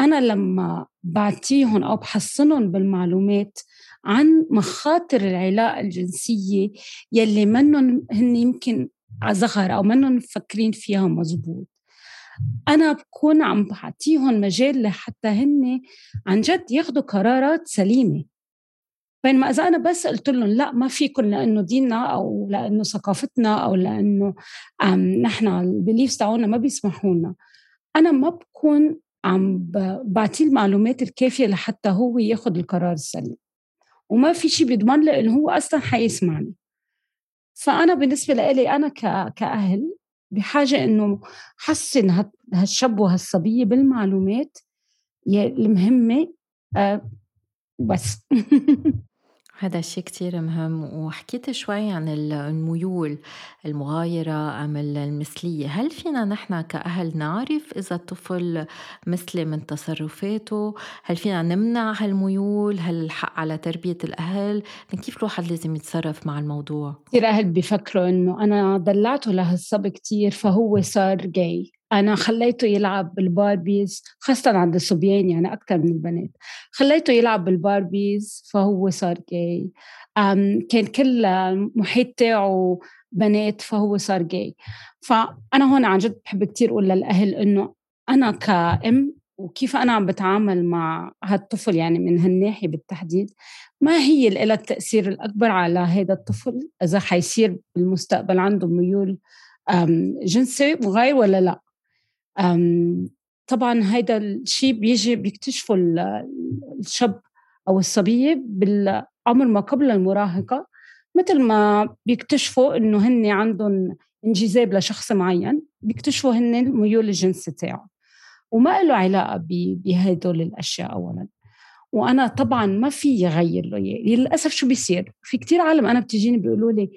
أنا لما بعطيهم أو بحصنهم بالمعلومات عن مخاطر العلاقة الجنسية يلي منهم هن يمكن صغر أو منهم مفكرين فيها مزبوط. أنا بكون عم بعطيهم مجال لحتى هن عن جد ياخذوا قرارات سليمة. بينما إذا أنا بس قلت لهم لا ما فيكم لأنه ديننا أو لأنه ثقافتنا أو لأنه نحن البيليفز تاعونا ما بيسمحوا لنا أنا ما بكون عم بعطيه المعلومات الكافية لحتى هو ياخذ القرار السليم. وما في شيء بيضمن لي إنه هو أصلا حيسمعني. فأنا بالنسبة لي أنا كأهل بحاجة إنه حسن هالشاب وهالصبية بالمعلومات المهمة آه، بس. هذا الشيء كتير مهم وحكيت شوي عن الميول المغايرة أم المثلية. هل فينا نحن كأهل نعرف إذا الطفل مثلي من تصرفاته؟ هل فينا نمنع هالميول؟ هل الحق على تربية الأهل؟ كيف الواحد لازم يتصرف مع الموضوع؟ كثير أهل بيفكروا إنه أنا دلعته لهالصبي كتير فهو صار جاي. أنا خليته يلعب بالباربيز خاصة عند الصبيان يعني أكثر من البنات. خليته يلعب بالباربيز فهو صار جاي كان كل المحيط تاعه بنات فهو صار جاي فأنا هون عن جد بحب كتير أقول للأهل إنه أنا كأم وكيف أنا عم بتعامل مع هالطفل يعني من هالناحية بالتحديد ما هي اللي لها التأثير الأكبر على هذا الطفل إذا حيصير بالمستقبل عنده ميول جنسي وغير ولا لا. طبعا هذا الشيء بيجي بيكتشفه الشاب أو الصبية بالعمر ما قبل المراهقة مثل ما بيكتشفوا إنه هن عندهم انجذاب لشخص معين بيكتشفوا هن الميول الجنسي تاعه. وما له علاقة بهدول الأشياء أولا. وأنا طبعا ما في غير له للأسف شو بيصير؟ في كتير عالم أنا بتجيني بيقولوا لي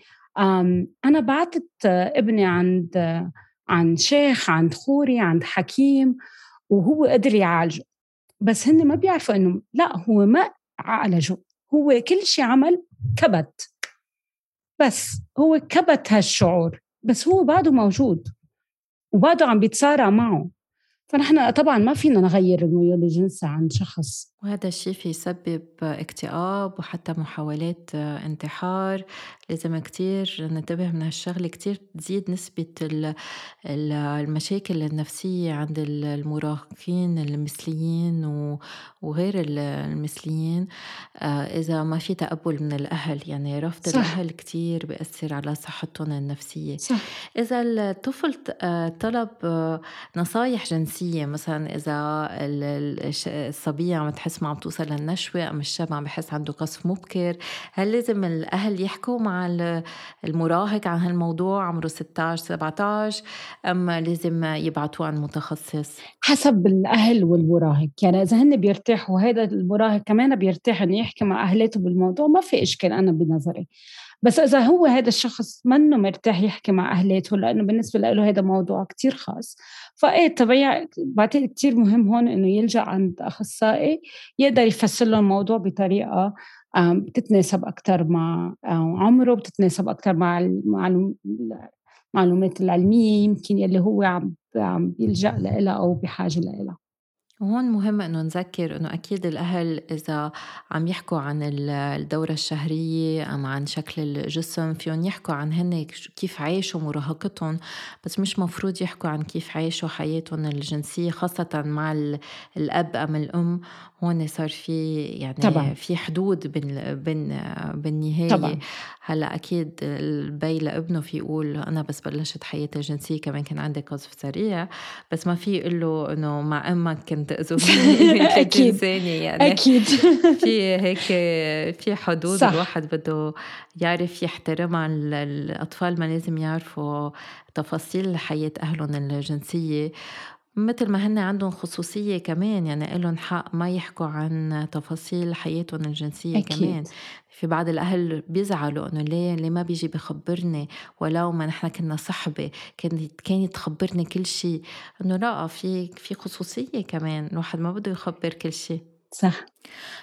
أنا بعتت ابني عند عند شيخ عند خوري عند حكيم وهو قدر يعالجه. بس هن ما بيعرفوا إنه لا هو ما عالجه. هو كل شيء عمل كبت. بس هو كبت هالشعور. بس هو بعده موجود وبعده عم بيتصارع معه. فنحن طبعا ما فينا نغير الميول الجنسي عند شخص. وهذا الشيء في يسبب اكتئاب وحتى محاولات انتحار. لازم كتير ننتبه من هالشغلة كتير تزيد نسبة المشاكل النفسية عند المراهقين المثليين وغير المثليين آه، إذا ما في تقبل من الأهل يعني رفض صح. الأهل كتير بيأثر على صحتهم النفسية صح. إذا الطفل آه، طلب آه، نصايح جنسية مثلا إذا الصبية عم تحس ما عم توصل للنشوة أم الشاب عم بحس عنده قصف مبكر هل لازم الأهل يحكوا مع المراهق عن هالموضوع عمره 16 17 أم لازم يبعتوه عن متخصص. حسب الأهل والمراهق. يعني إذا هن بيرتاحوا هذا المراهق كمان بيرتاح إنه يحكي مع أهلاته بالموضوع ما في إشكال أنا بنظري. بس إذا هو هذا الشخص منه مرتاح يحكي مع أهلاته لأنه بالنسبة له هذا موضوع كتير خاص. فإيه طبيعي بعتقد كتير مهم هون إنه يلجأ عند أخصائي يقدر يفسر له الموضوع بطريقة بتتناسب أكثر مع عمره بتتناسب أكثر مع المعلومات العلمية يمكن يلي هو عم عم بيلجأ لها أو بحاجة لها وهون مهم إنه نذكر إنه أكيد الأهل إذا عم يحكوا عن الدورة الشهرية أم عن شكل الجسم فيهم يحكوا عن هن كيف عايشوا مراهقتهم بس مش مفروض يحكوا عن كيف عايشوا حياتهم الجنسية خاصة مع الأب أم الأم هون صار في يعني طبعا. في حدود بين بين بالنهاية طبعا. هلأ أكيد البي لابنه في يقول أنا بس بلشت حياتي الجنسية كمان كان عندي قذف سريع بس ما في يقول له إنه مع أمك كنت أذوبني أكيد يعني أكيد في هيك في حدود صح. الواحد بده يعرف يحترمها الأطفال ما لازم يعرفوا تفاصيل حياة أهلهم الجنسية مثل ما هن عندهم خصوصية كمان يعني لهم حق ما يحكوا عن تفاصيل حياتهم الجنسية أكيد. كمان في بعض الأهل بيزعلوا إنه ليه ليه ما بيجي بخبرني ولو ما نحن كنا صحبة كانت كانت تخبرني كل شيء. إنه لا في في خصوصية كمان الواحد ما بده يخبر كل شيء. صح.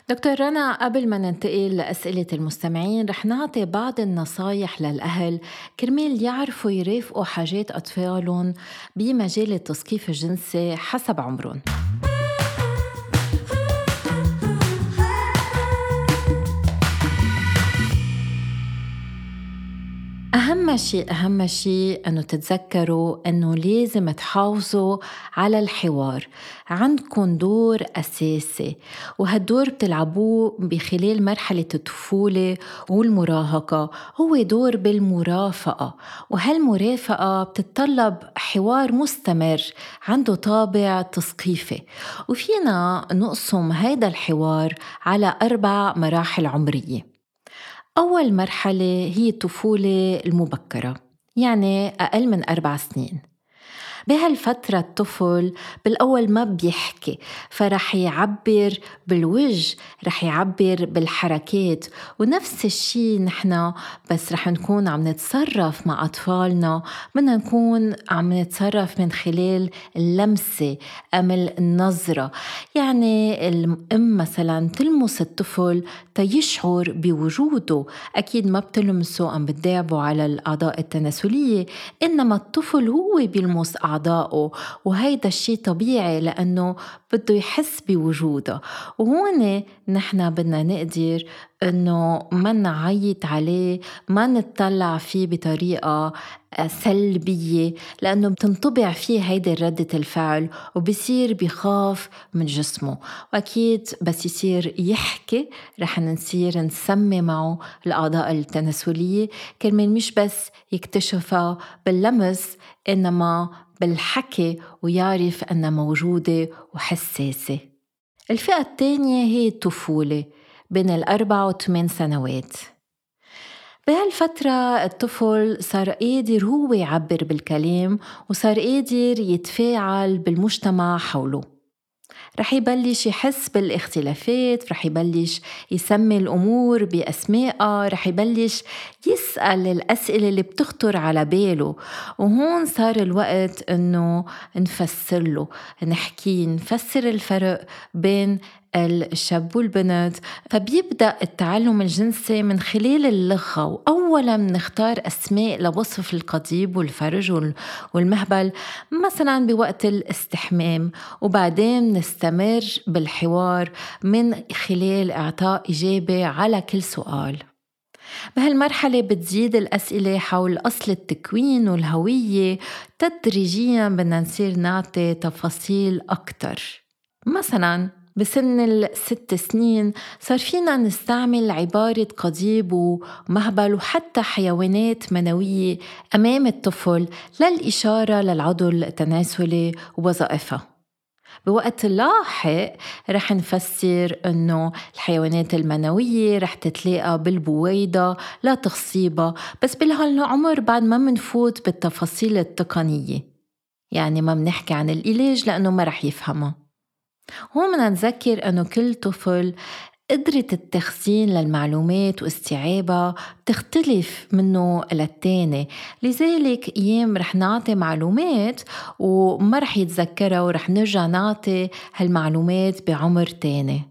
دكتور رنا قبل ما ننتقل لأسئلة المستمعين رح نعطي بعض النصايح للأهل. كرمال يعرفوا يرافقوا حاجات أطفالهم بمجال التثقيف الجنسي حسب عمرهم. أهم شيء أهم شيء أنه تتذكروا أنه لازم تحافظوا على الحوار. عندكم دور أساسي وهالدور بتلعبوه بخلال مرحلة الطفولة والمراهقة. هو دور بالمرافقة وهالمرافقة بتتطلب حوار مستمر عنده طابع تثقيفي. وفينا نقسم هيدا الحوار على أربع مراحل عمرية. أول مرحلة هي الطفولة المبكرة يعني أقل من أربع سنين. بهالفترة الطفل بالأول ما بيحكي فرح يعبر بالوجه رح يعبر بالحركات. ونفس الشي نحن بس رح نكون عم نتصرف مع أطفالنا. بدنا نكون عم نتصرف من خلال اللمسة أم النظرة. يعني الأم مثلا تلمس الطفل تيشعر بوجوده. أكيد ما بتلمسه أم بتداعبه على الأعضاء التناسلية إنما الطفل هو بيلمس أعضاء أعضائه وهيدا الشي طبيعي لأنه بده يحس بوجوده. وهون نحن بدنا نقدر إنه ما نعيط عليه ما نتطلع فيه بطريقة سلبية لأنه بتنطبع فيه هيدي ردة الفعل وبصير بخاف من جسمه. وأكيد بس يصير يحكي رح نصير نسمي معه الأعضاء التناسلية. كرمال مش بس يكتشفها باللمس إنما بالحكي ويعرف أنها موجودة وحساسة. الفئة الثانية هي الطفولة بين الأربع وثمان سنوات. بهالفترة الطفل صار قادر هو يعبر بالكلام وصار قادر يتفاعل بالمجتمع حوله. رح يبلش يحس بالاختلافات رح يبلش يسمي الأمور بأسمائها رح يبلش يسأل الأسئلة اللي بتخطر على باله. وهون صار الوقت إنه نفسر له نحكي نفسر الفرق بين الشاب والبنت فبيبدأ التعلم الجنسي من خلال اللغة وأولا بنختار أسماء لوصف القضيب والفرج والمهبل مثلا بوقت الاستحمام. وبعدين نستمر بالحوار من خلال إعطاء إجابة على كل سؤال. بهالمرحلة بتزيد الأسئلة حول أصل التكوين والهوية. تدريجيا بدنا نصير نعطي تفاصيل أكتر. مثلا بسن الست سنين صار فينا نستعمل عبارة قضيب ومهبل وحتى حيوانات منوية أمام الطفل للإشارة للعضو التناسلي ووظائفها بوقت لاحق رح نفسر إنه الحيوانات المنوية رح تتلاقى بالبويضة لا تخصيبها بس بهالعمر بعد ما منفوت بالتفاصيل التقنية. يعني ما منحكي عن العلاج لأنه ما رح يفهمها. هون بدنا نذكر أنه كل طفل قدرة التخزين للمعلومات واستيعابها بتختلف منه للتاني لذلك أيام رح نعطي معلومات وما رح يتذكرها ورح نرجع نعطي هالمعلومات بعمر تاني.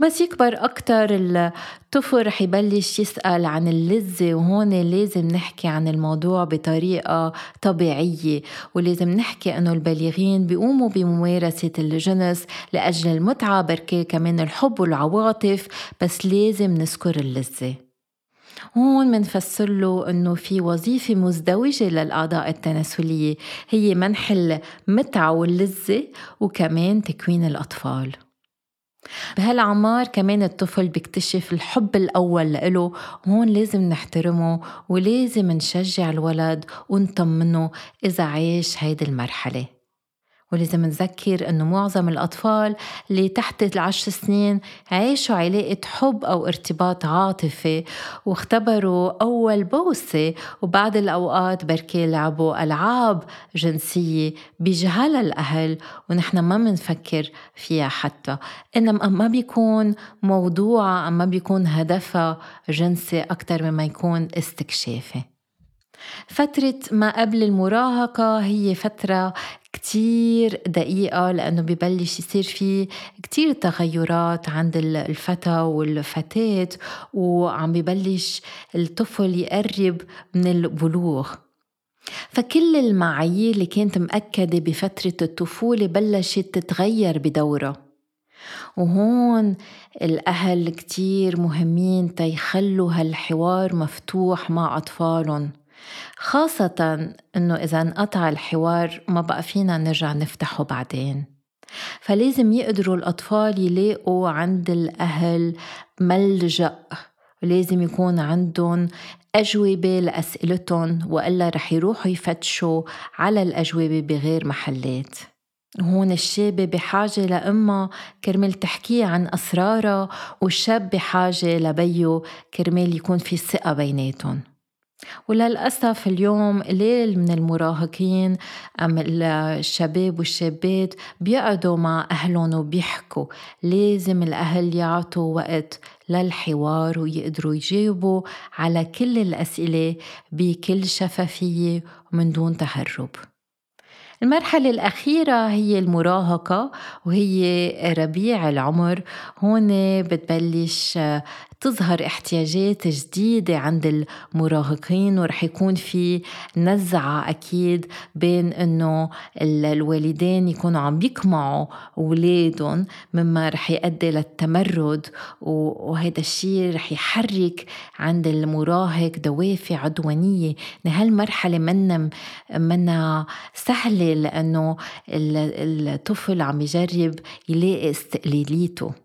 بس يكبر أكتر الطفل رح يبلش يسأل عن اللذة وهون لازم نحكي عن الموضوع بطريقة طبيعية ولازم نحكي أنه البالغين بيقوموا بممارسة الجنس لأجل المتعة بركي كمان الحب والعواطف بس لازم نذكر اللذة. هون منفسر له إنه في وظيفة مزدوجة للأعضاء التناسلية هي منح المتعة واللذة وكمان تكوين الأطفال. بهالعمار كمان الطفل بيكتشف الحب الأول لإله هون لازم نحترمه ولازم نشجع الولد ونطمنه إذا عاش هيدي المرحلة. ولازم نذكر أنه معظم الأطفال اللي تحت العشر سنين عاشوا علاقة حب أو ارتباط عاطفي واختبروا أول بوسة وبعد الأوقات بركي لعبوا ألعاب جنسية بجهل الأهل ونحن ما منفكر فيها حتى. إنما ما بيكون موضوعها ما بيكون هدفها جنسي أكثر مما يكون استكشافي. فترة ما قبل المراهقة هي فترة كتير دقيقة لأنه ببلش يصير في كتير تغيرات عند الفتى والفتاة وعم ببلش الطفل يقرب من البلوغ. فكل المعايير اللي كانت مأكدة بفترة الطفولة بلشت تتغير بدورها. وهون الأهل كتير مهمين تيخلوا هالحوار مفتوح مع أطفالهم. خاصة إنه إذا انقطع الحوار ما بقى فينا نرجع نفتحه بعدين. فلازم يقدروا الأطفال يلاقوا عند الأهل ملجأ لازم يكون عندهم أجوبة لأسئلتهم وإلا رح يروحوا يفتشوا على الأجوبة بغير محلات. هون الشابة بحاجة لأمها كرمال تحكيه عن أسرارها والشاب بحاجة لبيه كرمال يكون في ثقة بيناتهم. وللأسف اليوم قليل من المراهقين أم الشباب والشابات بيقعدوا مع أهلهم وبيحكوا. لازم الأهل يعطوا وقت للحوار ويقدروا يجاوبوا على كل الأسئلة بكل شفافية ومن دون تهرب. المرحلة الأخيرة هي المراهقة وهي ربيع العمر. هون بتبلش تظهر احتياجات جديدة عند المراهقين ورح يكون في نزعة أكيد بين إنه الوالدين يكونوا عم يقمعوا أولادهم مما رح يؤدي للتمرد وهذا الشيء رح يحرك عند المراهق دوافع عدوانية. هالمرحلة منا منا سهلة لأنه الطفل عم يجرب يلاقي استقلاليته.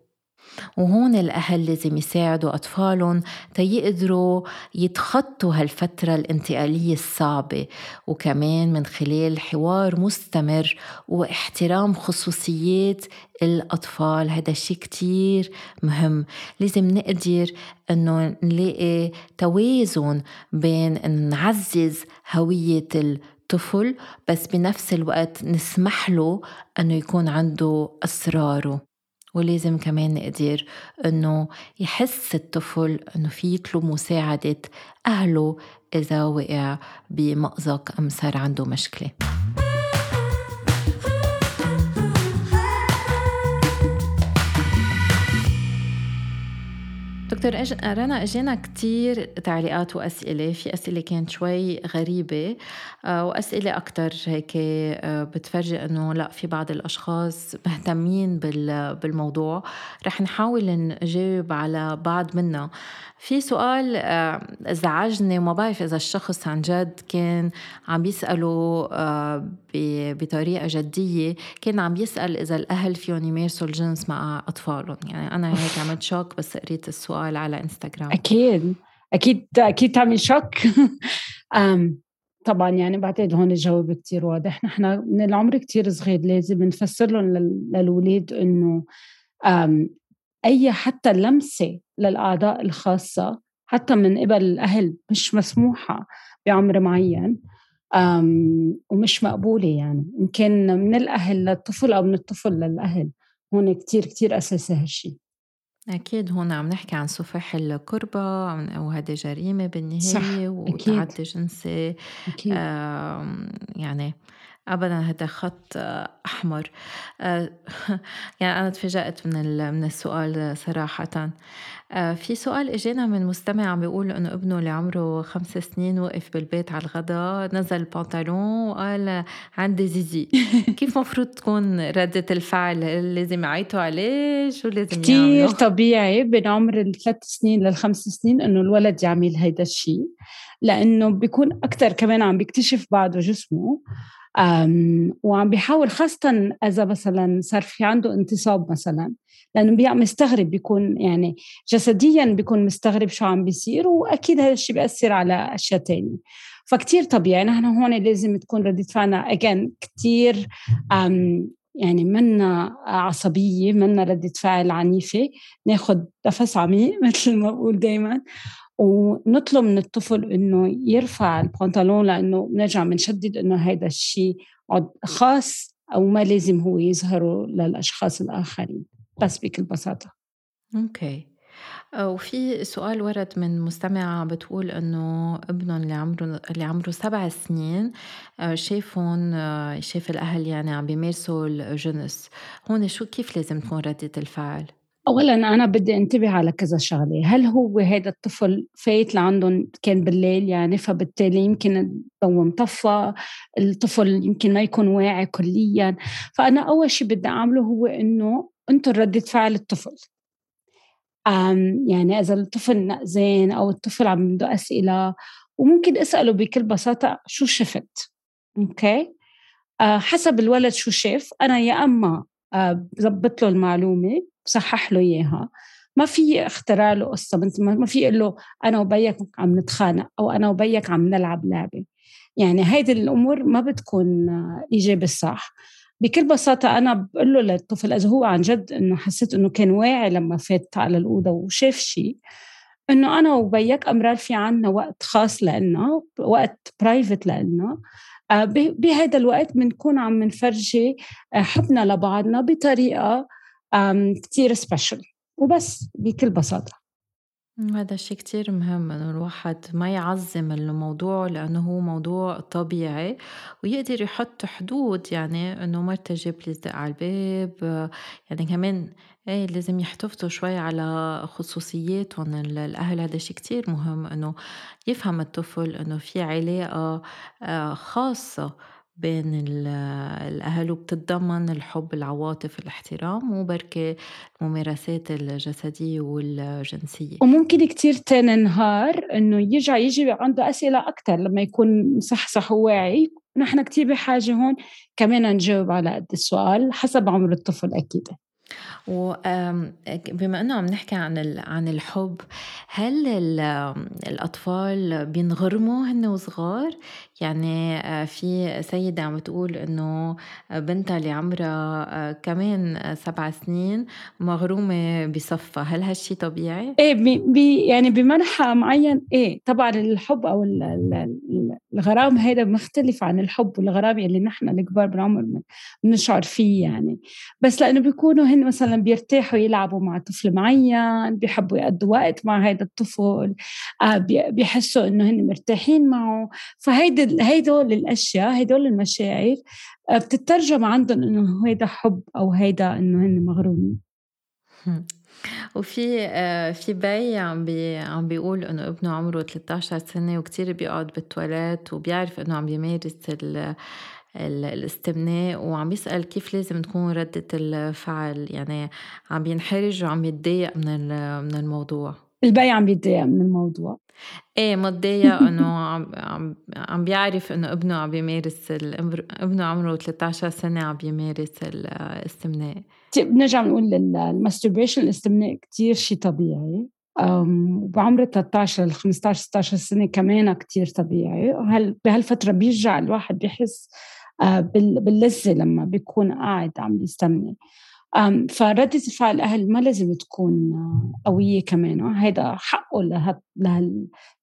وهون الأهل لازم يساعدوا أطفالهم تيقدروا يتخطوا هالفترة الانتقالية الصعبة. وكمان من خلال حوار مستمر واحترام خصوصيات الأطفال هذا الشيء كتير مهم. لازم نقدر أنه نلاقي توازن بين أن نعزز هوية الطفل بس بنفس الوقت نسمح له أنه يكون عنده أسراره. ولازم كمان نقدر إنه يحس الطفل إنه في يطلب مساعدة أهله إذا وقع بمأزق أم صار عنده مشكلة. دكتور. رنا اجينا كتير تعليقات وأسئلة. في أسئلة كانت شوي غريبة آه، وأسئلة أكثر هيك آه، بتفرجي إنه لا في بعض الأشخاص مهتمين بال... بالموضوع. رح نحاول نجاوب على بعض منها. في سؤال آه، زعجني وما بعرف إذا الشخص عن جد كان عم يسأله بطريقة جدية. كان عم يسأل إذا الأهل فيهم يمارسوا الجنس مع أطفالهم. يعني أنا هيك عملت شوك بس قريت السؤال. على إنستغرام. أكيد. أكيد أكيد تعمل شوك. طبعا يعني بعتقد هون الجواب كتير واضح. نحن من العمر كتير صغير لازم نفسر لهم للولاد إنه أي حتى لمسة للأعضاء الخاصة حتى من قبل الأهل مش مسموحة بعمر معين ومش مقبولة يعني. إن كان من الأهل للطفل أو من الطفل للأهل. هون كتير كتير أساسي هالشي. أكيد هون عم نحكي عن سفاح القربة وهذه جريمة بالنهاية وتعدي جنسي أكيد. يعني ابدا هذا خط أحمر. آه، يعني أنا تفاجأت من من السؤال صراحة. آه، في سؤال اجانا من مستمع عم بيقول إنه ابنه اللي عمره خمس سنين وقف بالبيت على الغداء نزل البنطلون وقال عندي زيزي. كيف مفروض تكون ردة الفعل لازم يعيطوا عليه؟ شو لازم يعملوا؟ طبيعي بين عمر الثلاث سنين للخمس سنين إنه الولد يعمل هيدا الشيء لأنه بيكون أكثر كمان عم بيكتشف بعده جسمه. وعم بيحاول خاصة إذا مثلا صار في عنده انتصاب مثلا لأنه مستغرب بيكون يعني جسديا بيكون مستغرب شو عم بيصير وأكيد هذا الشيء بيأثر على أشياء تانية. فكتير طبيعي نحن هون لازم تكون ردة فعلنا أجان كتير يعني منا عصبية منا ردة فعل عنيفة ناخد نفس عميق مثل ما بقول دايما. ونطلب من الطفل إنه يرفع البنطلون لأنه بنرجع بنشدد إنه هذا الشيء خاص أو ما لازم هو يظهره للأشخاص الآخرين بس بكل بساطة. أوكي. وفي سؤال ورد من مستمعة بتقول إنه ابنهم اللي عمره اللي عمره سبع سنين آه، شافهم آه، شاف الأهل يعني عم بيمارسوا الجنس هون شو كيف لازم تكون ردة الفعل؟ اولا أنا بدي أنتبه على كذا شغلة. هل هو هذا الطفل فايت لعندهم كان بالليل؟ يعني فبالتالي يمكن الضوء مطفى الطفل يمكن ما يكون واعي كليا. فأنا أول شيء بدي أعمله هو إنه انطر ردة فعل الطفل. يعني إذا الطفل نقزان أو الطفل عم عنده أسئلة وممكن أسأله بكل بساطة شو شفت؟ أوكي؟ آه حسب الولد شو شاف أنا يا أما بظبط له المعلومة بصحح له إياها. ما في اخترع له قصة. ما في يقول له أنا وبيك عم نتخانق أو أنا وبيك عم نلعب لعبة. يعني هيدي الأمور ما بتكون ايجابي الصح بكل بساطة أنا بقول له للطفل إذا هو عن جد إنه حسيت إنه كان واعي لما فات على الأوضة وشاف شيء إنه أنا وبيك أمرار في عنا وقت خاص لنا وقت برايفت لنا آه، بهذا الوقت بنكون عم نفرجي آه، حبنا لبعضنا بطريقة كتير سبيشل وبس بكل بساطة. هذا الشيء كتير مهم إنه الواحد ما يعظم الموضوع لأنه هو موضوع طبيعي ويقدر يحط حدود يعني إنه مرتي تجيب لي على الباب. يعني كمان إيه لازم يحتفظوا شوي على خصوصياتهم. الأهل هذا شيء كتير مهم إنه يفهم الطفل إنه في علاقة آه، خاصة بين الأهل وبتتضمن الحب العواطف الاحترام وبركة الممارسات الجسدية والجنسية. وممكن كتير تاني نهار إنه يرجع يجي عنده أسئلة أكتر لما يكون مصحصح وواعي. نحن كتير بحاجة هون كمان نجاوب على قد السؤال حسب عمر الطفل أكيد. وبما إنه عم نحكي عن عن الحب هل الأطفال بينغرموا هن وصغار؟ يعني آه، في سيدة عم تقول إنه بنتها اللي عمرها آه، كمان سبع سنين مغرومة بصفها. هل هالشي طبيعي؟ إيه بي يعني بمنحى معين إيه طبعا الحب أو الغرام هذا مختلف عن الحب والغرام اللي نحن الكبار بالعمر بنشعر فيه يعني. بس لأنه بيكونوا هن مثلا بيرتاحوا يلعبوا مع طفل معين بيحبوا يقضوا وقت مع هذا الطفل آه بيحسوا إنه هن مرتاحين معه. فهيدي هيدول الأشياء هيدول المشاعر آه، بتترجم عندهم إنه هيدا حب أو هيدا إنه هن مغرومين. وفي آه، في بي عم بي عم بيقول إنه ابنه عمره 13 سنة وكتير بيقعد بالتواليت وبيعرف إنه عم بيمارس الاستمناء وعم بيسأل كيف لازم تكون ردة الفعل يعني عم بينحرج وعم يتضايق من من الموضوع. البي عم بيتضايق من الموضوع. إيه متضايق إنه عم عم عم بيعرف إنه ابنه عم بيمارس ابنه عمره 13 سنة عم بيمارس الاستمناء بنرجع بنقول ال masturbation الاستمناء كثير شيء طبيعي. وبعمر 13 ل 15 16 سنة كمان كثير طبيعي. وهل بهالفترة بيرجع الواحد بيحس آه، باللذة لما بيكون قاعد عم بيستمنى فردة فعل الأهل ما لازم تكون قوية كمان. هيدا حقه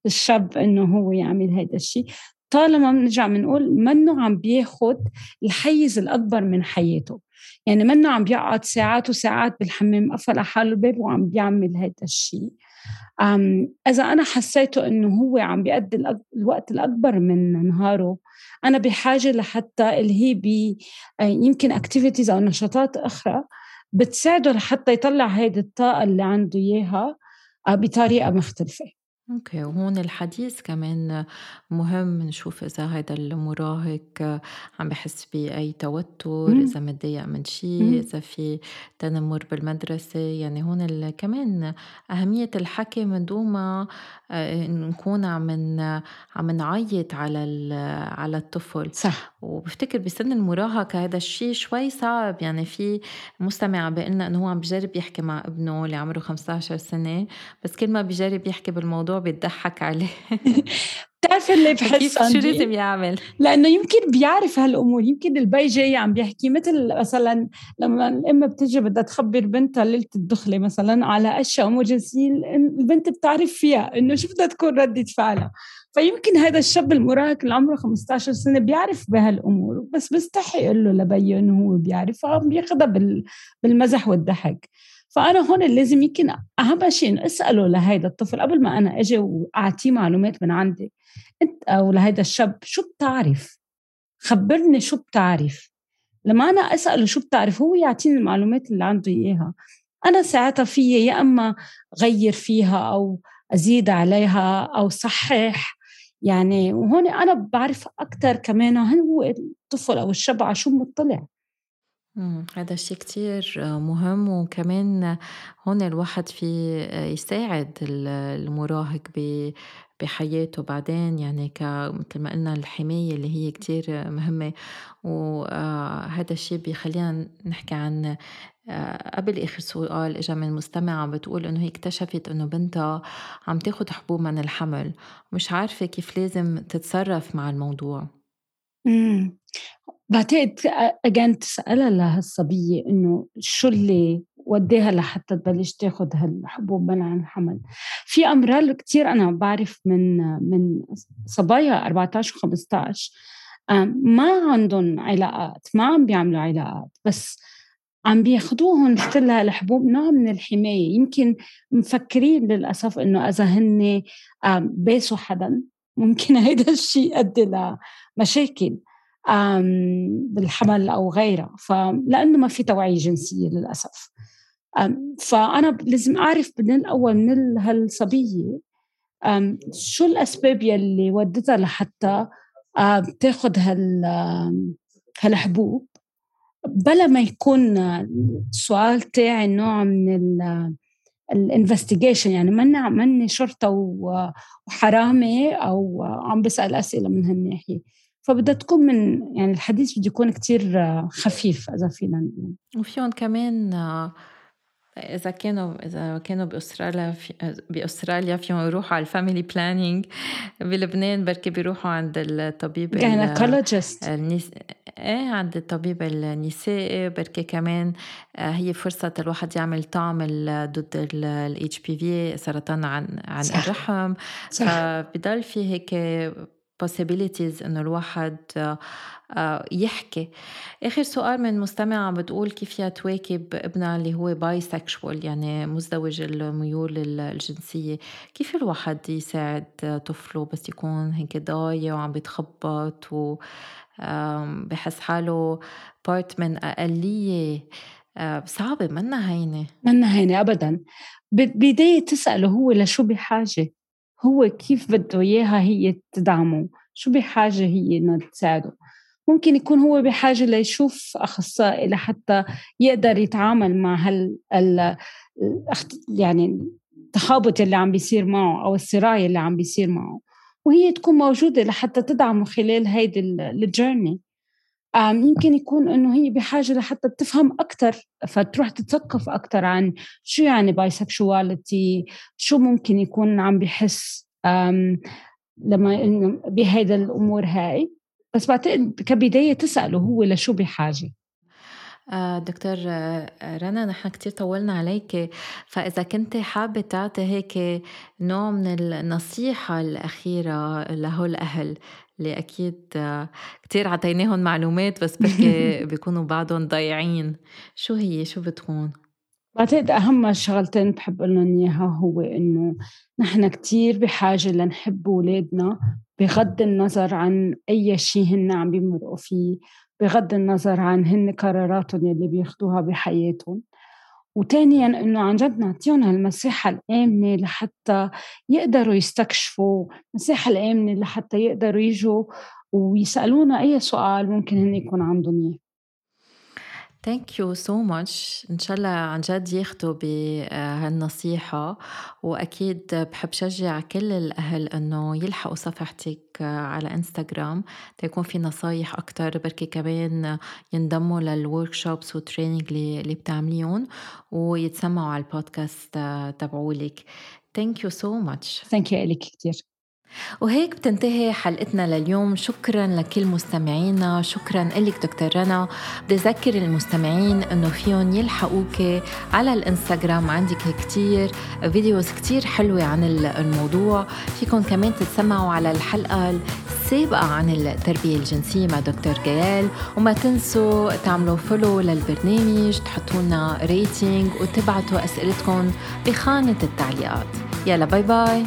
للشاب إنه هو يعمل هيدا الشيء طالما بنرجع بنقول منه عم بياخد الحيز الأكبر من حياته. يعني منه عم بيقعد ساعات وساعات بالحمام قفل حاله الباب وعم بيعمل هيدا الشيء إذا أنا حسيته إنه هو عم بيقضي الوقت الأكبر من نهاره أنا بحاجة لحتى اللي هي آه، يمكن activities أو نشاطات أخرى بتساعده لحتى يطلع هيدي الطاقة اللي عنده إياها آه، بطريقة مختلفة. okay، وهون الحديث كمان مهم نشوف إذا هيدا المراهق عم بحس بأي توتر، إذا متضايق من شي، إذا في تنمر بالمدرسة، يعني هون كمان أهمية الحكي من دون ما آه، نكون عم عم نعيط على على الطفل. صح. وبفتكر بسن المراهقة هذا الشيء شوي صعب يعني في مستمع بيقول لنا إنه هو عم بيجرب يحكي مع ابنه اللي عمره 15 سنة بس كل ما بيجرب يحكي بالموضوع بيضحك عليه. بتعرفي اللي بحس شو لازم يعمل؟ لأنه يمكن بيعرف هالأمور يمكن البي جاي عم بيحكي مثل مثلا لما الام بتجي بدها تخبر بنتها ليلة الدخلة مثلا على أشياء امور جنسيه البنت بتعرف فيها إنه شو بدها تكون ردة فعلها. فيمكن هذا الشاب المراهق اللي عمره 15 سنة بيعرف بهالأمور بس بيستحي يقول له لبيه انه هو بيعرف فعم بياخذها بالمزح والضحك. فأنا هون لازم يمكن أهم شيء أسأله لهيدا الطفل قبل ما أنا أجي وأعطيه معلومات من عندي. أنت أو لهيدا الشاب شو بتعرف؟ خبرني شو بتعرف. لما أنا أسأله شو بتعرف هو يعطيني المعلومات اللي عنده إياها. أنا ساعتها في يا إما غير فيها أو أزيد عليها أو صحح. يعني وهون أنا بعرف أكثر كمان هو الطفل أو الشاب على شو مطلع. هذا الشيء كتير مهم. وكمان هون الواحد في يساعد المراهق بحياته بعدين. يعني مثل ما قلنا الحماية اللي هي كتير مهمة. وهذا الشيء بيخلينا نحكي عن قبل آخر سؤال إجا من مستمعة بتقول إنه هي اكتشفت إنه بنتها عم تاخد حبوب من الحمل. مش عارفة كيف لازم تتصرف مع الموضوع. بعتقد أجان تسألها لهالصبية إنه شو اللي وداها لحتى تبلش تاخد هالحبوب منع الحمل. في أمراض كتير أنا بعرف من من صبايا 14 و 15 ما عندهم علاقات ما عم بيعملوا علاقات بس عم بياخدوهم مثل الحبوب نوع من الحماية. يمكن مفكرين للأسف إنه إذا هن باسوا حدا. ممكن هيدا الشيء يؤدي لمشاكل بالحمل أو غيرها. فلأنه ما في توعية جنسية للأسف. فأنا لازم أعرف من الأول من هالصبية شو الأسباب يلي ودتها لحتى تاخد هال هالحبوب؟ بلا ما يكون السؤال تاعي نوع من الانفستيجيشن يعني ماني ماني شرطة وحرامي أو عم بسأل أسئلة من هالناحية. فبدها تكون من يعني الحديث بده يكون كتير خفيف إذا فينا نقول. وفيهم كمان إذا كانوا إذا كانوا بأستراليا في بأستراليا فيهم يروحوا على ال family planning بلبنان بركي بيروحوا عند الطبيب gynecologist النس... إيه عند الطبيب النسائي بركي كمان آه، هي فرصة الواحد يعمل تعمل ضد ال HPV سرطان عن عن صح. الرحم صح. فبضل في هيك possibilities إنه الواحد آه، يحكي. آخر سؤال من مستمعة بتقول كيف فيها تواكب ابنها اللي هو bisexual يعني مزدوج الميول الجنسية؟ كيف الواحد يساعد طفله بس يكون هيك ضايع وعم بيتخبط و بحس حاله part من أقلية؟ آه، صعبة منا هينة. منا هينة أبدا. بداية تسأله هو لشو بحاجة؟ هو كيف بده إياها هي تدعمه؟ شو بحاجة هي إنها تساعده؟ ممكن يكون هو بحاجة ليشوف أخصائي لحتى يقدر يتعامل مع هال ال يعني التخابط اللي عم بيصير معه أو الصراع اللي عم بيصير معه. وهي تكون موجودة لحتى تدعمه خلال هيدي الجيرني يمكن يكون إنه هي بحاجة لحتى تفهم أكثر فتروح تتثقف أكثر عن شو يعني bisexuality شو ممكن يكون عم بحس لما انه بهيدا الأمور هاي. بس بعتقد كبداية تسأله هو لشو بحاجة. آه، دكتور آه، رنا نحن كتير طولنا عليك. فإذا كنت حابة تعطي هيك نوع من النصيحة الأخيرة لهول الأهل اللي أكيد كتير عطيناهم معلومات بس بركي بيكونوا بعضهم ضايعين. شو هي؟ شو بتكون؟ بعتقد أهم شغلتين بحب لهم إياها هو إنه نحن كتير بحاجة لنحب أولادنا بغض النظر عن أي شيء هن عم بيمرقوا فيه بغض النظر عن هن قراراتهم يلي بياخدوها بحياتهم. وثانيا إنه عن جد نعطيهم هالمساحة الآمنة لحتى يقدروا يستكشفوا المساحه الآمنة لحتى يقدروا يجوا ويسألونا أي سؤال ممكن هن يكون عندهم إياه. thank you so much إن شاء الله عن جد ياخذوا بهالنصيحة وأكيد بحب شجع كل الأهل إنه يلحقوا صفحتك على انستغرام تيكون في نصايح أكثر بركي كمان ينضموا لل workshops وال training اللي, بتعمليهم ويتسمعوا على البودكاست تبعولك. thank you so much thank you لك كثير وهيك بتنتهي حلقتنا لليوم. شكرا لكل مستمعينا شكرا لك دكتور رنا. بدي أذكر المستمعين إنه فيهم يلحقوك على الإنستغرام عندك كتير videos كتير حلوة عن الموضوع. فيكم كمان تتسمعوا على الحلقة السابقة عن التربية الجنسية مع دكتور جيال. وما تنسوا تعملوا follow للبرنامج تحطوا لنا rating وتبعتوا أسئلتكم بخانة التعليقات. يلا bye bye